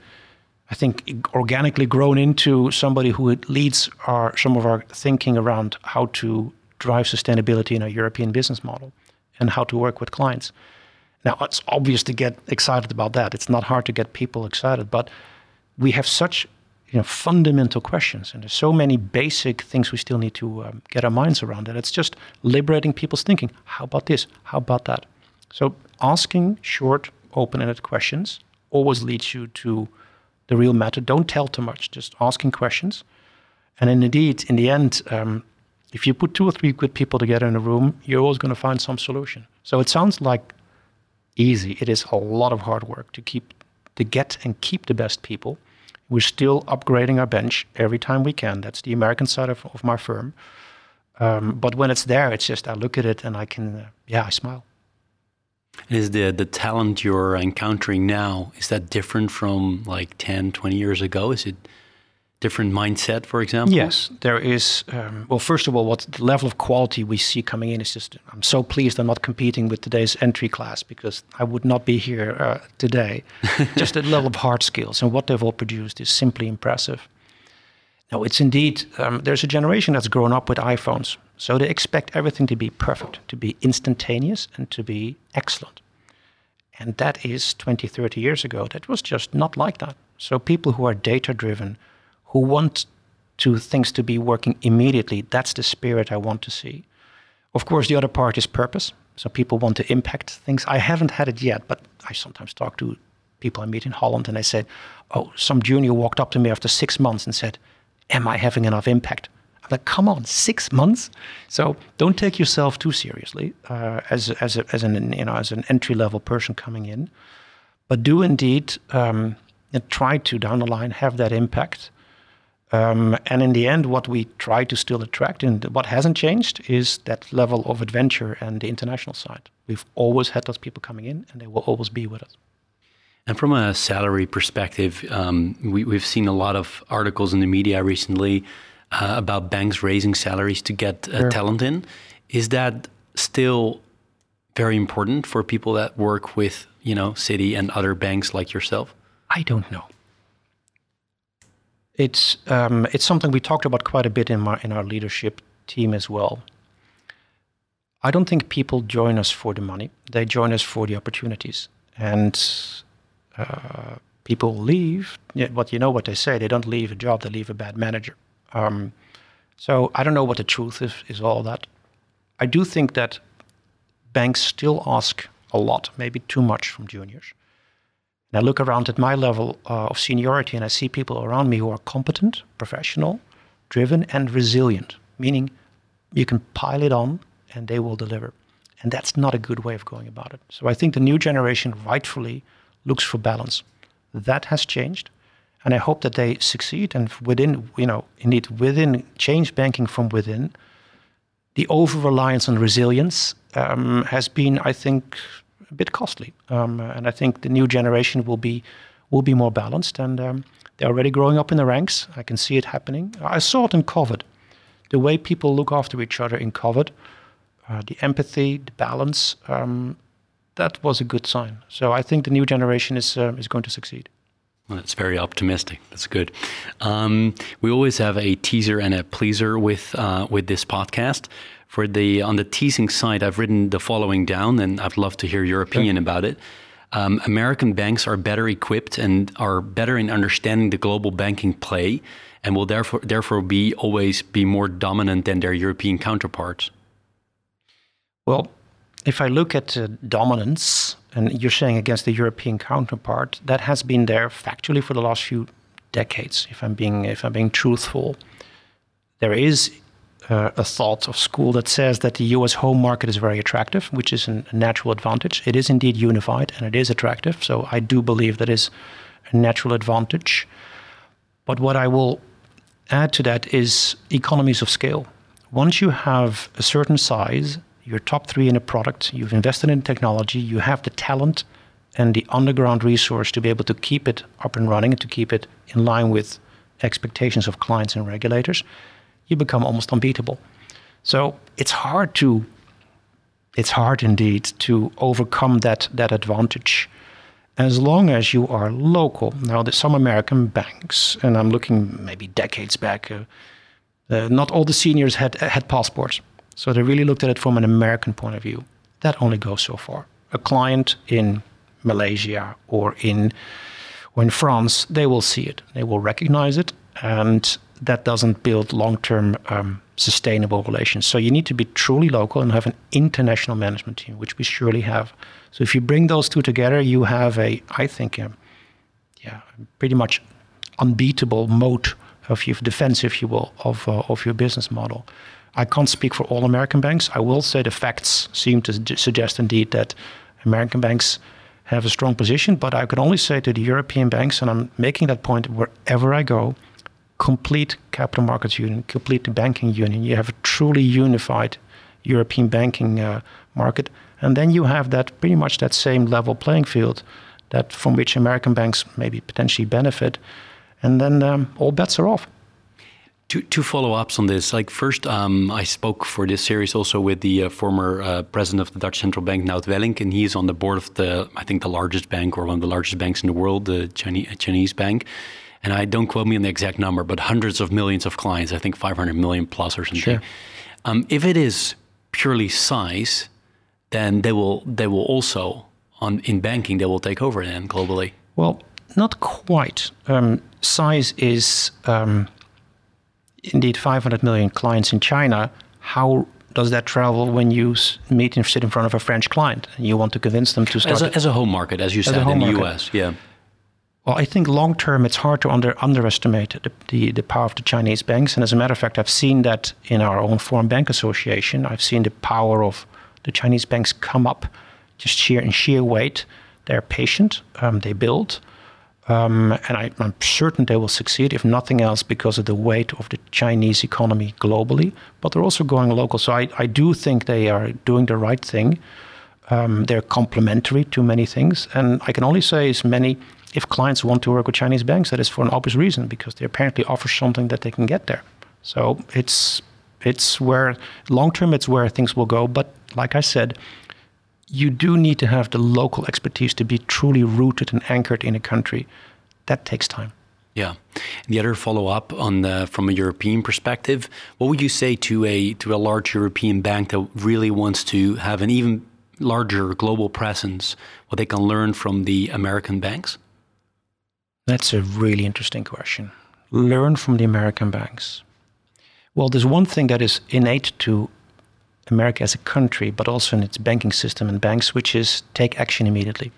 I think, organically grown into somebody who leads our, some of our thinking around how to drive sustainability in a European business model and how to work with clients. Now, it's obvious to get excited about that. It's not hard to get people excited, but we have such you know, fundamental questions, and there's so many basic things we still need to um, get our minds around. That it's just liberating people's thinking. How about this? How about that? So, asking short, open-ended questions always leads you to the real matter. Don't tell too much. Just asking questions, and then indeed, in the end, um, if you put two or three good people together in a room, you're always going to find some solution. So it sounds like easy. It is a lot of hard work to keep to get and keep the best people. We're still upgrading our bench every time we can. That's the American side of, of my firm. Um, but when it's there, it's just I look at it and I can, uh, yeah, I smile. Is the the talent you're encountering now is that different from like 10, 20 years ago? Is it different mindset, for example? Yes, there is. Um, well, first of all, what the level of quality we see coming in is just. I'm so pleased I'm not competing with today's entry class because I would not be here uh, today. *laughs* just the level of hard skills and what they've all produced is simply impressive. Now, it's indeed. Um, there's a generation that's grown up with iPhones, so they expect everything to be perfect, to be instantaneous, and to be excellent. And that is 20, 30 years ago. That was just not like that. So people who are data driven who want to things to be working immediately. That's the spirit I want to see. Of course, the other part is purpose. So people want to impact things. I haven't had it yet, but I sometimes talk to people I meet in Holland and they said, Oh, some junior walked up to me after six months and said, Am I having enough impact? I'm like, come on, six months. So don't take yourself too seriously uh, as as a, as an you know as an entry level person coming in, but do indeed um, try to down the line have that impact um, and in the end, what we try to still attract and what hasn't changed is that level of adventure and the international side. We've always had those people coming in and they will always be with us. And from a salary perspective, um, we, have seen a lot of articles in the media recently uh, about banks raising salaries to get uh, sure. talent in. Is that still very important for people that work with, you know, Citi and other banks like yourself? I don't know. It's um, it's something we talked about quite a bit in my in our leadership team as well. I don't think people join us for the money; they join us for the opportunities. And uh, people leave. What you know what they say: they don't leave a job; they leave a bad manager. Um, so I don't know what the truth is, is all that. I do think that banks still ask a lot, maybe too much from juniors. And I look around at my level uh, of seniority and I see people around me who are competent, professional, driven, and resilient, meaning you can pile it on and they will deliver. And that's not a good way of going about it. So I think the new generation rightfully looks for balance. That has changed. And I hope that they succeed. And within, you know, indeed, within change banking from within, the over reliance on resilience um, has been, I think, bit costly. Um, and I think the new generation will be will be more balanced, and um, they're already growing up in the ranks. I can see it happening. I saw it in COVID. The way people look after each other in COVID, uh, the empathy, the balance, um, that was a good sign. So I think the new generation is uh, is going to succeed. Well, that's very optimistic. That's good. Um, we always have a teaser and a pleaser with uh, with this podcast. For the on the teasing side, I've written the following down, and I'd love to hear your opinion about it. Um, American banks are better equipped and are better in understanding the global banking play, and will therefore therefore be always be more dominant than their European counterparts. Well, if I look at uh, dominance, and you're saying against the European counterpart, that has been there factually for the last few decades. If I'm being if I'm being truthful, there is uh, a thought of school that says that the U.S. home market is very attractive, which is an, a natural advantage. It is indeed unified and it is attractive. So I do believe that is a natural advantage. But what I will add to that is economies of scale. Once you have a certain size, you're top three in a product, you've invested in technology, you have the talent and the underground resource to be able to keep it up and running and to keep it in line with expectations of clients and regulators you become almost unbeatable. So it's hard to it's hard indeed to overcome that that advantage as long as you are local. Now, there's some American banks, and I'm looking maybe decades back. Uh, uh, not all the seniors had had passports, so they really looked at it from an American point of view. That only goes so far. A client in Malaysia or in or in France, they will see it, they will recognize it, and that doesn't build long-term um, sustainable relations. So you need to be truly local and have an international management team, which we surely have. So if you bring those two together, you have a, I think, a, yeah, pretty much unbeatable moat of your defense, if you will, of uh, of your business model. I can't speak for all American banks. I will say the facts seem to suggest indeed that American banks have a strong position, but I can only say to the European banks, and I'm making that point wherever I go, complete capital markets union, complete banking union. You have a truly unified European banking uh, market, and then you have that pretty much that same level playing field that from which American banks maybe potentially benefit, and then um, all bets are off. two, two follow ups on this. Like, first, um, I spoke for this series also with the uh, former uh, president of the Dutch Central Bank, Nout Wellink, and he is on the board of the, I think, the largest bank or one of the largest banks in the world, the Chinese, Chinese bank. And I don't quote me on the exact number, but hundreds of millions of clients, I think 500 million plus or something. Sure. Um, if it is purely size, then they will they will also on in banking they will take over then globally. Well, not quite. Um, size is um, indeed 500 million clients in China. How does that travel when you meet and sit in front of a French client and you want to convince them to start? As a, as a home market, as you as said in the market. US, yeah. Well, I think long term it's hard to under, underestimate the, the, the, power of the Chinese banks. And as a matter of fact, I've seen that in our own Foreign Bank Association. I've seen the power of the Chinese banks come up just sheer in sheer weight. They're patient, um, they build, um, and I, am certain they will succeed, if nothing else, because of the weight of the Chinese economy globally. But they're also going local. So I, I do think they are doing the right thing. Um, they're complementary to many things. And I can only say, as many, if clients want to work with Chinese banks, that is for an obvious reason, because they apparently offer something that they can get there. So it's it's where long term it's where things will go. But like I said, you do need to have the local expertise to be truly rooted and anchored in a country. That takes time. Yeah. And the other follow up on the, from a European perspective, what would you say to a to a large European bank that really wants to have an even larger global presence? What they can learn from the American banks? That's a really interesting question. Learn from the American banks. Well, there's one thing that is innate to America as a country, but also in its banking system and banks, which is take action immediately.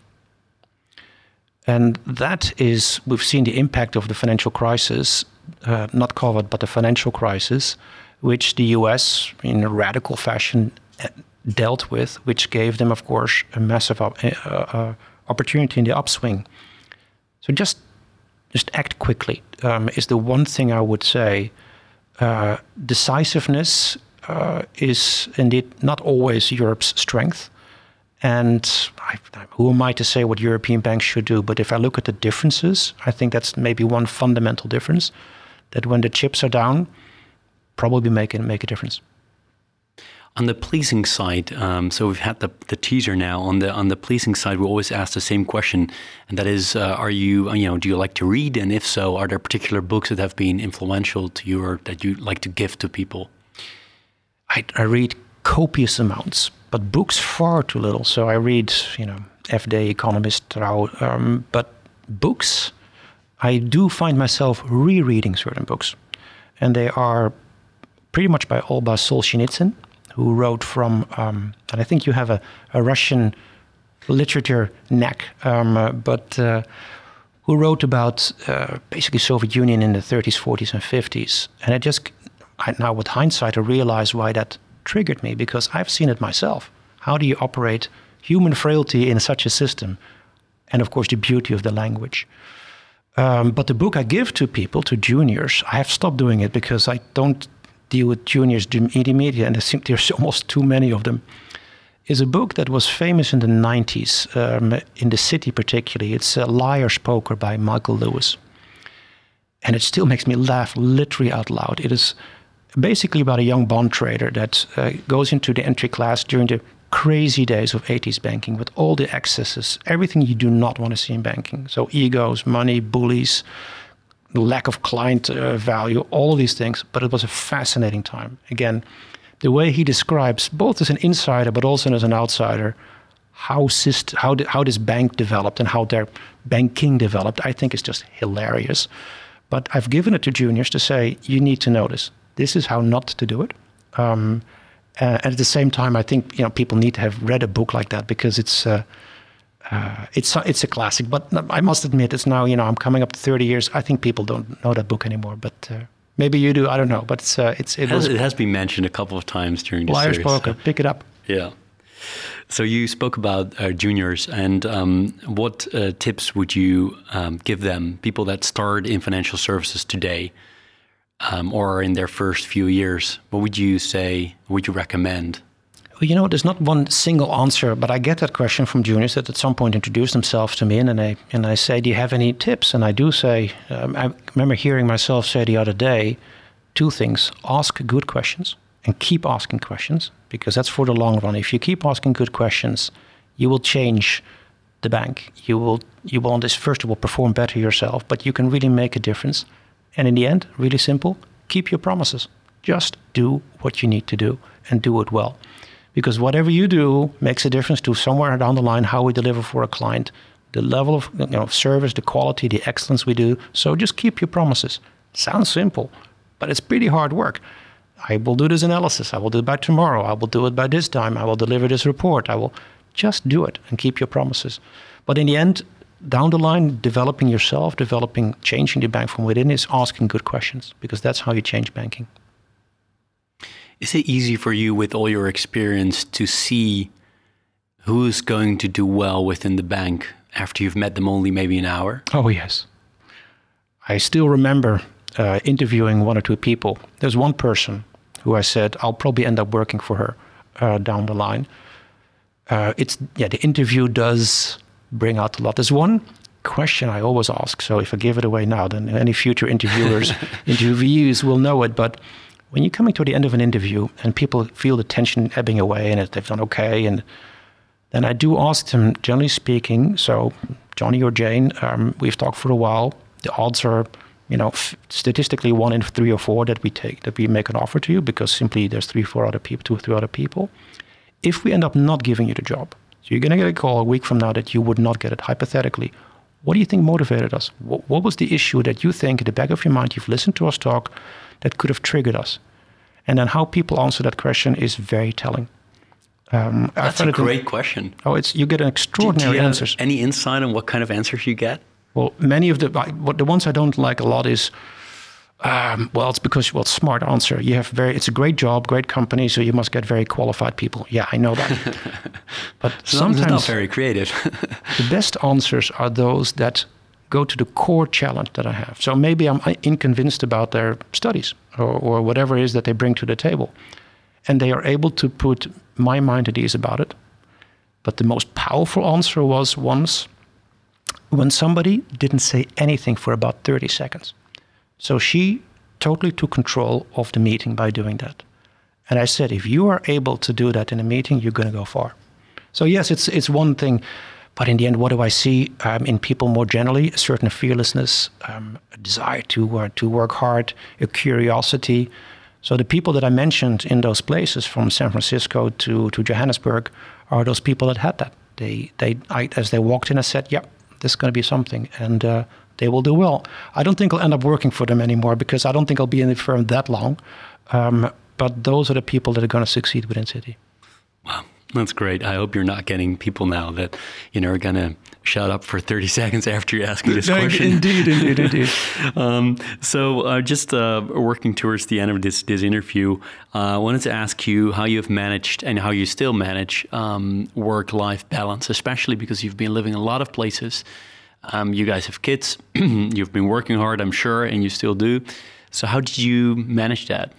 And that is, we've seen the impact of the financial crisis, uh, not COVID, but the financial crisis, which the US, in a radical fashion, uh, dealt with, which gave them, of course, a massive uh, uh, opportunity in the upswing. So just, just act quickly um, is the one thing I would say. Uh, decisiveness uh, is indeed not always Europe's strength. And I, who am I to say what European banks should do? But if I look at the differences, I think that's maybe one fundamental difference that when the chips are down, probably make it make a difference. On the policing side, um, so we've had the, the teaser now. On the on the policing side, we always ask the same question, and that is, uh, are you you know do you like to read, and if so, are there particular books that have been influential to you or that you like to give to people? I, I read copious amounts, but books far too little. So I read, you know, FD, Economist, um, but books, I do find myself rereading certain books. And they are pretty much by Olba Solzhenitsyn, who wrote from, um, and I think you have a, a Russian literature knack, um, uh, but uh, who wrote about uh, basically Soviet Union in the 30s, 40s, and 50s. And I just I, now with hindsight, I realize why that triggered me because I've seen it myself. How do you operate human frailty in such a system? And of course, the beauty of the language. Um, but the book I give to people, to juniors, I have stopped doing it because I don't deal with juniors in the media, and there's *laughs* almost too many of them. Is a book that was famous in the 90s, um, in the city particularly. It's a Liar's Poker by Michael Lewis. And it still makes me laugh literally out loud. It is basically about a young bond trader that uh, goes into the entry class during the crazy days of 80s banking with all the excesses, everything you do not want to see in banking. So, egos, money, bullies, lack of client uh, value, all of these things. But it was a fascinating time. Again, the way he describes, both as an insider but also as an outsider, how, syst- how, how this bank developed and how their banking developed, I think is just hilarious. But I've given it to juniors to say, you need to know this this is how not to do it. Um, uh, and at the same time, I think you know people need to have read a book like that because it's uh, uh, it's it's a classic. But I must admit, it's now you know I'm coming up to 30 years. I think people don't know that book anymore. But uh, maybe you do. I don't know. But it's uh, it's it, has, it has been mentioned a couple of times during the Liar's series. Poker. So. Pick it up. Yeah. So you spoke about uh, juniors, and um, what uh, tips would you um, give them, people that start in financial services today, um, or in their first few years? What would you say? Would you recommend? You know, there's not one single answer, but I get that question from juniors that at some point introduce themselves to me, and, and I and I say, "Do you have any tips?" And I do say, um, I remember hearing myself say the other day, two things ask good questions and keep asking questions because that's for the long run. If you keep asking good questions, you will change the bank. You will you will this first of all perform better yourself, but you can really make a difference. And in the end, really simple, keep your promises. Just do what you need to do and do it well. Because whatever you do makes a difference to somewhere down the line how we deliver for a client, the level of you know, service, the quality, the excellence we do. So just keep your promises. Sounds simple, but it's pretty hard work. I will do this analysis. I will do it by tomorrow. I will do it by this time. I will deliver this report. I will just do it and keep your promises. But in the end, down the line, developing yourself, developing, changing the bank from within is asking good questions because that's how you change banking. Is it easy for you, with all your experience, to see who's going to do well within the bank after you've met them only maybe an hour? Oh, yes. I still remember uh, interviewing one or two people. There's one person who I said, I'll probably end up working for her uh, down the line. Uh, it's yeah, the interview does bring out a lot. There's one question I always ask. So if I give it away now, then any future interviewers, *laughs* interviewees will know it. But when you're coming to the end of an interview and people feel the tension ebbing away and they've done okay, and then I do ask them, generally speaking, so Johnny or Jane, um, we've talked for a while. The odds are, you know, f- statistically one in three or four that we take that we make an offer to you because simply there's three, four other people, two or three other people. If we end up not giving you the job, so you're going to get a call a week from now that you would not get it hypothetically. What do you think motivated us? What, what was the issue that you think in the back of your mind you've listened to us talk that could have triggered us? And then how people answer that question is very telling. Um, That's a great in, question. Oh, it's you get an extraordinary do, do answers. Any insight on what kind of answers you get? Well, many of the what the ones I don't like a lot is, um, well, it's because well, smart answer. You have very, it's a great job, great company, so you must get very qualified people. Yeah, I know that. *laughs* but sometimes not very creative. *laughs* the best answers are those that go to the core challenge that I have. So maybe I'm inconvinced about their studies or, or whatever it is that they bring to the table, and they are able to put my mind at ease about it. But the most powerful answer was once when somebody didn't say anything for about 30 seconds. So she totally took control of the meeting by doing that. And I said, if you are able to do that in a meeting, you're going to go far. So yes, it's it's one thing, but in the end, what do I see um, in people more generally? A certain fearlessness, um, a desire to uh, to work hard, a curiosity, so the people that I mentioned in those places, from San Francisco to, to Johannesburg, are those people that had that. They they I, as they walked in, I said, "Yep, this is going to be something," and uh, they will do well. I don't think I'll end up working for them anymore because I don't think I'll be in the firm that long. Um, but those are the people that are going to succeed within Citi. Wow. That's great. I hope you're not getting people now that you know are going to shut up for 30 *laughs* seconds after you ask asking this question. Indeed, indeed, indeed. *laughs* um, so, uh, just uh, working towards the end of this this interview, uh, I wanted to ask you how you have managed and how you still manage um, work life balance, especially because you've been living in a lot of places. Um, you guys have kids. *clears throat* you've been working hard, I'm sure, and you still do. So, how did you manage that?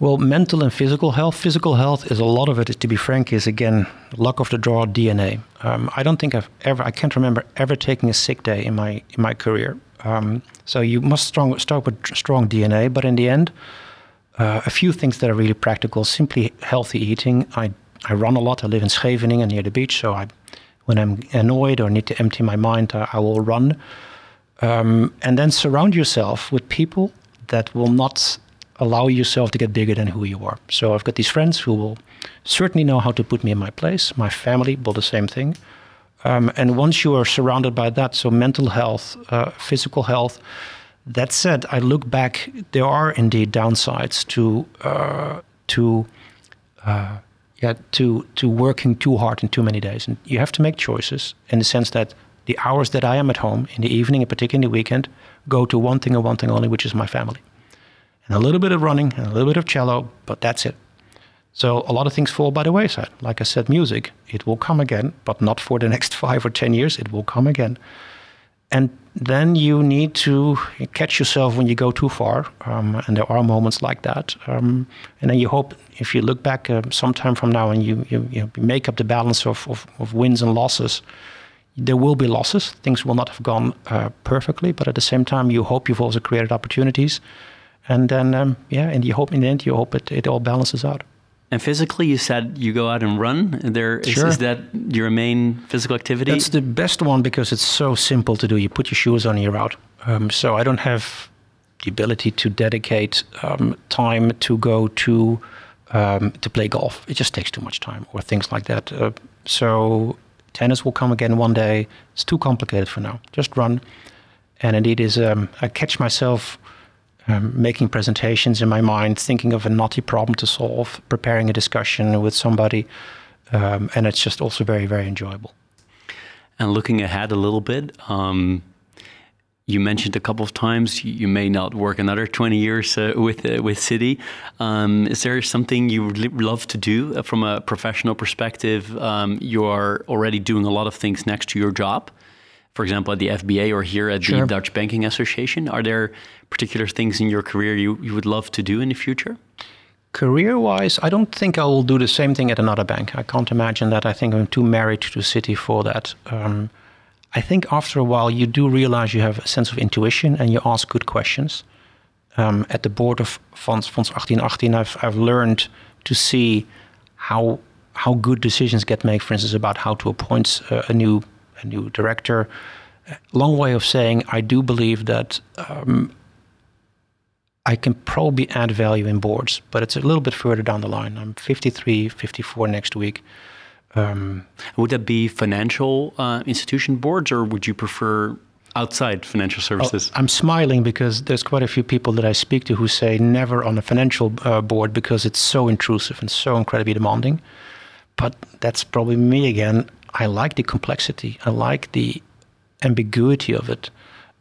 Well, mental and physical health. Physical health is a lot of it. To be frank, is again luck of the draw DNA. Um, I don't think I've ever. I can't remember ever taking a sick day in my in my career. Um, so you must strong, start with strong DNA. But in the end, uh, a few things that are really practical. Simply healthy eating. I I run a lot. I live in Scheveningen near the beach. So I, when I'm annoyed or need to empty my mind, I, I will run. Um, and then surround yourself with people that will not allow yourself to get bigger than who you are. So I've got these friends who will certainly know how to put me in my place. My family will the same thing. Um, and once you are surrounded by that, so mental health, uh, physical health, that said, I look back. There are indeed downsides to uh, to uh, yeah to to working too hard in too many days, and you have to make choices in the sense that the hours that I am at home in the evening, and particularly in the weekend, go to one thing and one thing only, which is my family and a little bit of running and a little bit of cello, but that's it. So a lot of things fall by the wayside. Like I said, music, it will come again, but not for the next *laughs* five or 10 years, it will come again. And then you need to catch yourself when you go too far. Um, and there are moments like that. Um, and then you hope if you look back uh, sometime from now and you, you, you make up the balance of, of, of, wins and losses, there will be losses. Things will not have gone uh, perfectly, but at the same time, you hope you've also created opportunities And then, um, yeah, and you hope in the end, you hope it, it all balances out. And physically, you said you go out and run. There is, Sure. is that your main physical activity? That's the best one because it's so simple to do. You put your shoes on and you're out. Um, so I don't have the ability to dedicate um, time to go to um, to play golf. It just takes too much time or things like that. Uh, so tennis will come again one day. It's too complicated for now. Just run. And indeed, is um, I catch myself um, making presentations in my mind, thinking of a knotty problem to solve, preparing a discussion with somebody, um, and it's just also very, very enjoyable. And looking ahead a little bit, um, you mentioned a couple of times you, may not work another 20 years uh, with uh, with Citi. Um, is there something you would love to do uh, from a professional perspective? Um, you are already doing a lot of things next to your job. For example, at the FBA or here at Sure. the Dutch Banking Association. Are there particular things in your career you, you would love to do in the future? Career wise, I don't think I will do the same thing at another bank. I can't imagine that. I think I'm too married to the city for that. Um, I think after a while, you do realize you have a sense of intuition and you ask good questions. Um, at the board of Fonds, Fonds 1818, I've, I've learned to see how how good decisions get made, for instance, about how to appoint uh, a new a new director. Long way of saying, I do believe that um, I can probably add value in boards, but it's a little bit further down the line. I'm 53, 54 next week. Um, Would that be financial uh, institution boards, or would you prefer outside financial services? I'm smiling because there's quite a few people that I speak to who say never on a financial uh, board because it's so intrusive and so incredibly demanding. But that's probably me again. I like the complexity. I like the ambiguity of it.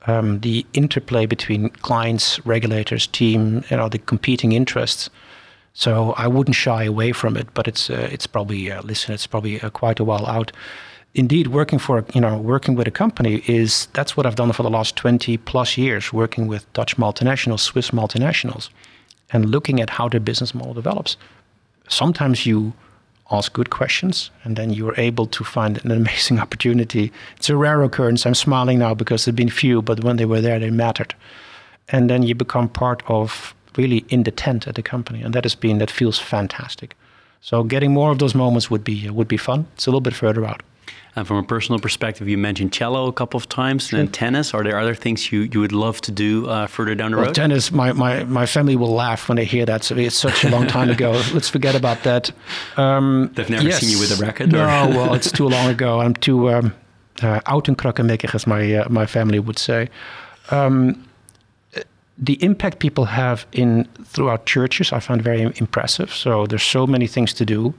Um, the interplay between clients, regulators, team, you know, the competing interests. So I wouldn't shy away from it, but it's uh, it's probably uh, listen, it's probably uh, quite a while out. Indeed, working for you know working with a company is that's what I've done for the last twenty plus years, working with Dutch multinationals, Swiss multinationals, and looking at how their business model develops. Sometimes you ask good questions, and then you're able to find an amazing *laughs* opportunity. It's a rare occurrence. I'm smiling now because there've been few, but when they were there, they mattered. And then you become part of really in the tent at the company, and that has been that feels fantastic. So getting more of those moments would be uh, would be fun. It's a little bit further out. And from a personal perspective, you mentioned cello a couple of times, and then tennis. Are there other things you, you would love to do uh, further down the Well, road? tennis, my, my, my family will laugh when they hear that. So it's such a long time ago. *laughs* Let's forget about that. Um, They've never seen you with a racket, No, well, it's too long *laughs* ago. I'm too um, uh, oud en krakkemikkig, as my, uh, my family would say. Um, the impact people have in throughout churches, I find very impressive. So there's so many things to do.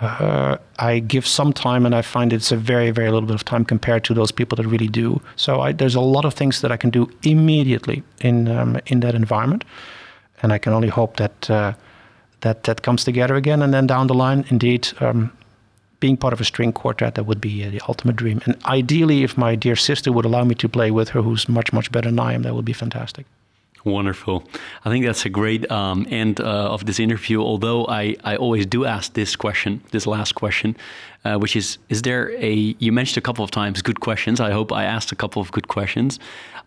Uh, I give some time, and I find it's a very, very little bit of time compared to those people that really do. So I, there's a lot of things that I can do immediately in um, in that environment, and I can only hope that uh, that that comes together again. And then down the line, indeed, um, being part of a string quartet that would be uh, the ultimate dream. And ideally, if my dear sister would allow me to play with her, who's much much better than I am, that would be fantastic. Wonderful. I think that's a great um, end uh, of this interview. Although I, I always do ask this question, this last question, uh, which is: Is there a? You mentioned a couple of times good questions. I hope I asked a couple of good questions.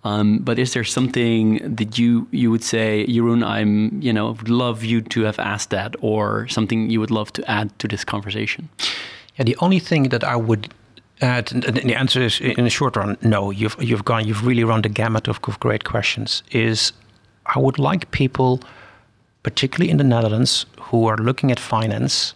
Um, but is there something that you you would say, Jeroen? I'm you know would love you to have asked that, or something you would love to add to this conversation? Yeah, the only thing that I would and the answer is in the short run, no. You've you've gone, you've really run the gamut of, of great questions. Is I would like people, particularly in the Netherlands, who are looking at finance,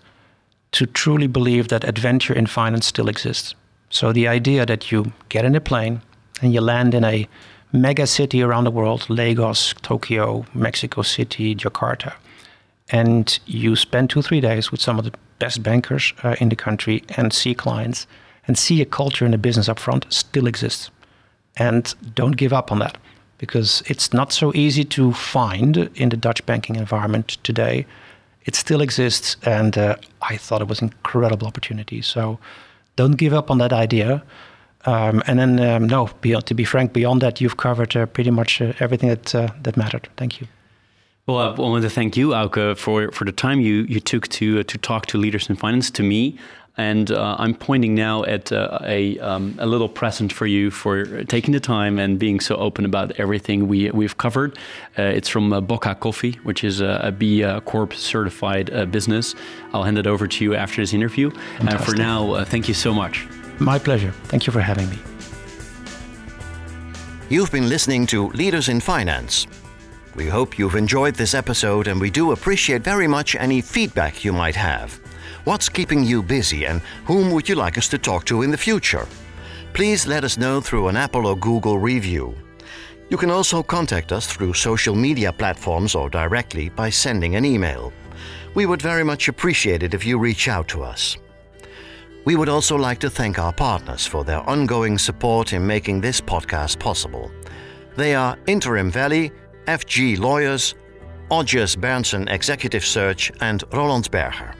to truly believe that adventure in finance still exists. So the idea that you get in a plane and you land in a mega city around the world, Lagos, Tokyo, Mexico City, Jakarta, and you spend two three days with some of the best bankers uh, in the country and see clients and see a culture and a business up front still exists and don't give up on that because it's not so easy to find in the dutch banking environment today. It still exists and uh, i thought it was an incredible opportunity. So don't give up on that idea. Um, and then um, no beyond, to be frank beyond that you've covered uh, pretty much uh, everything that uh, that mattered. Thank you. Well, I want to thank you, Auke, for, for the time you, you took to uh, to talk to leaders in finance. To me, And uh, I'm pointing now at uh, a, um, a little present for you for taking the time and being so open about everything we, we've covered. Uh, it's from uh, Bocca Coffee, which is a, a B uh, Corp certified uh, business. I'll hand it over to you after this interview. Uh, for now, thank you so much. My pleasure. Thank you for having me. You've been listening to Leaders in Finance. We hope you've enjoyed this episode and we do appreciate very much any feedback you might have. What's keeping you busy and whom would you like us to talk to in the future? Please let us know through an Apple or Google review. You can also contact us through social media platforms or directly by sending an email. We would very much appreciate it if you reach out to us. We would also like to thank our partners for their ongoing support in making this podcast possible. They are Interim Valley, FG Lawyers, Odgers Berndtson Executive Search, and Roland Berger.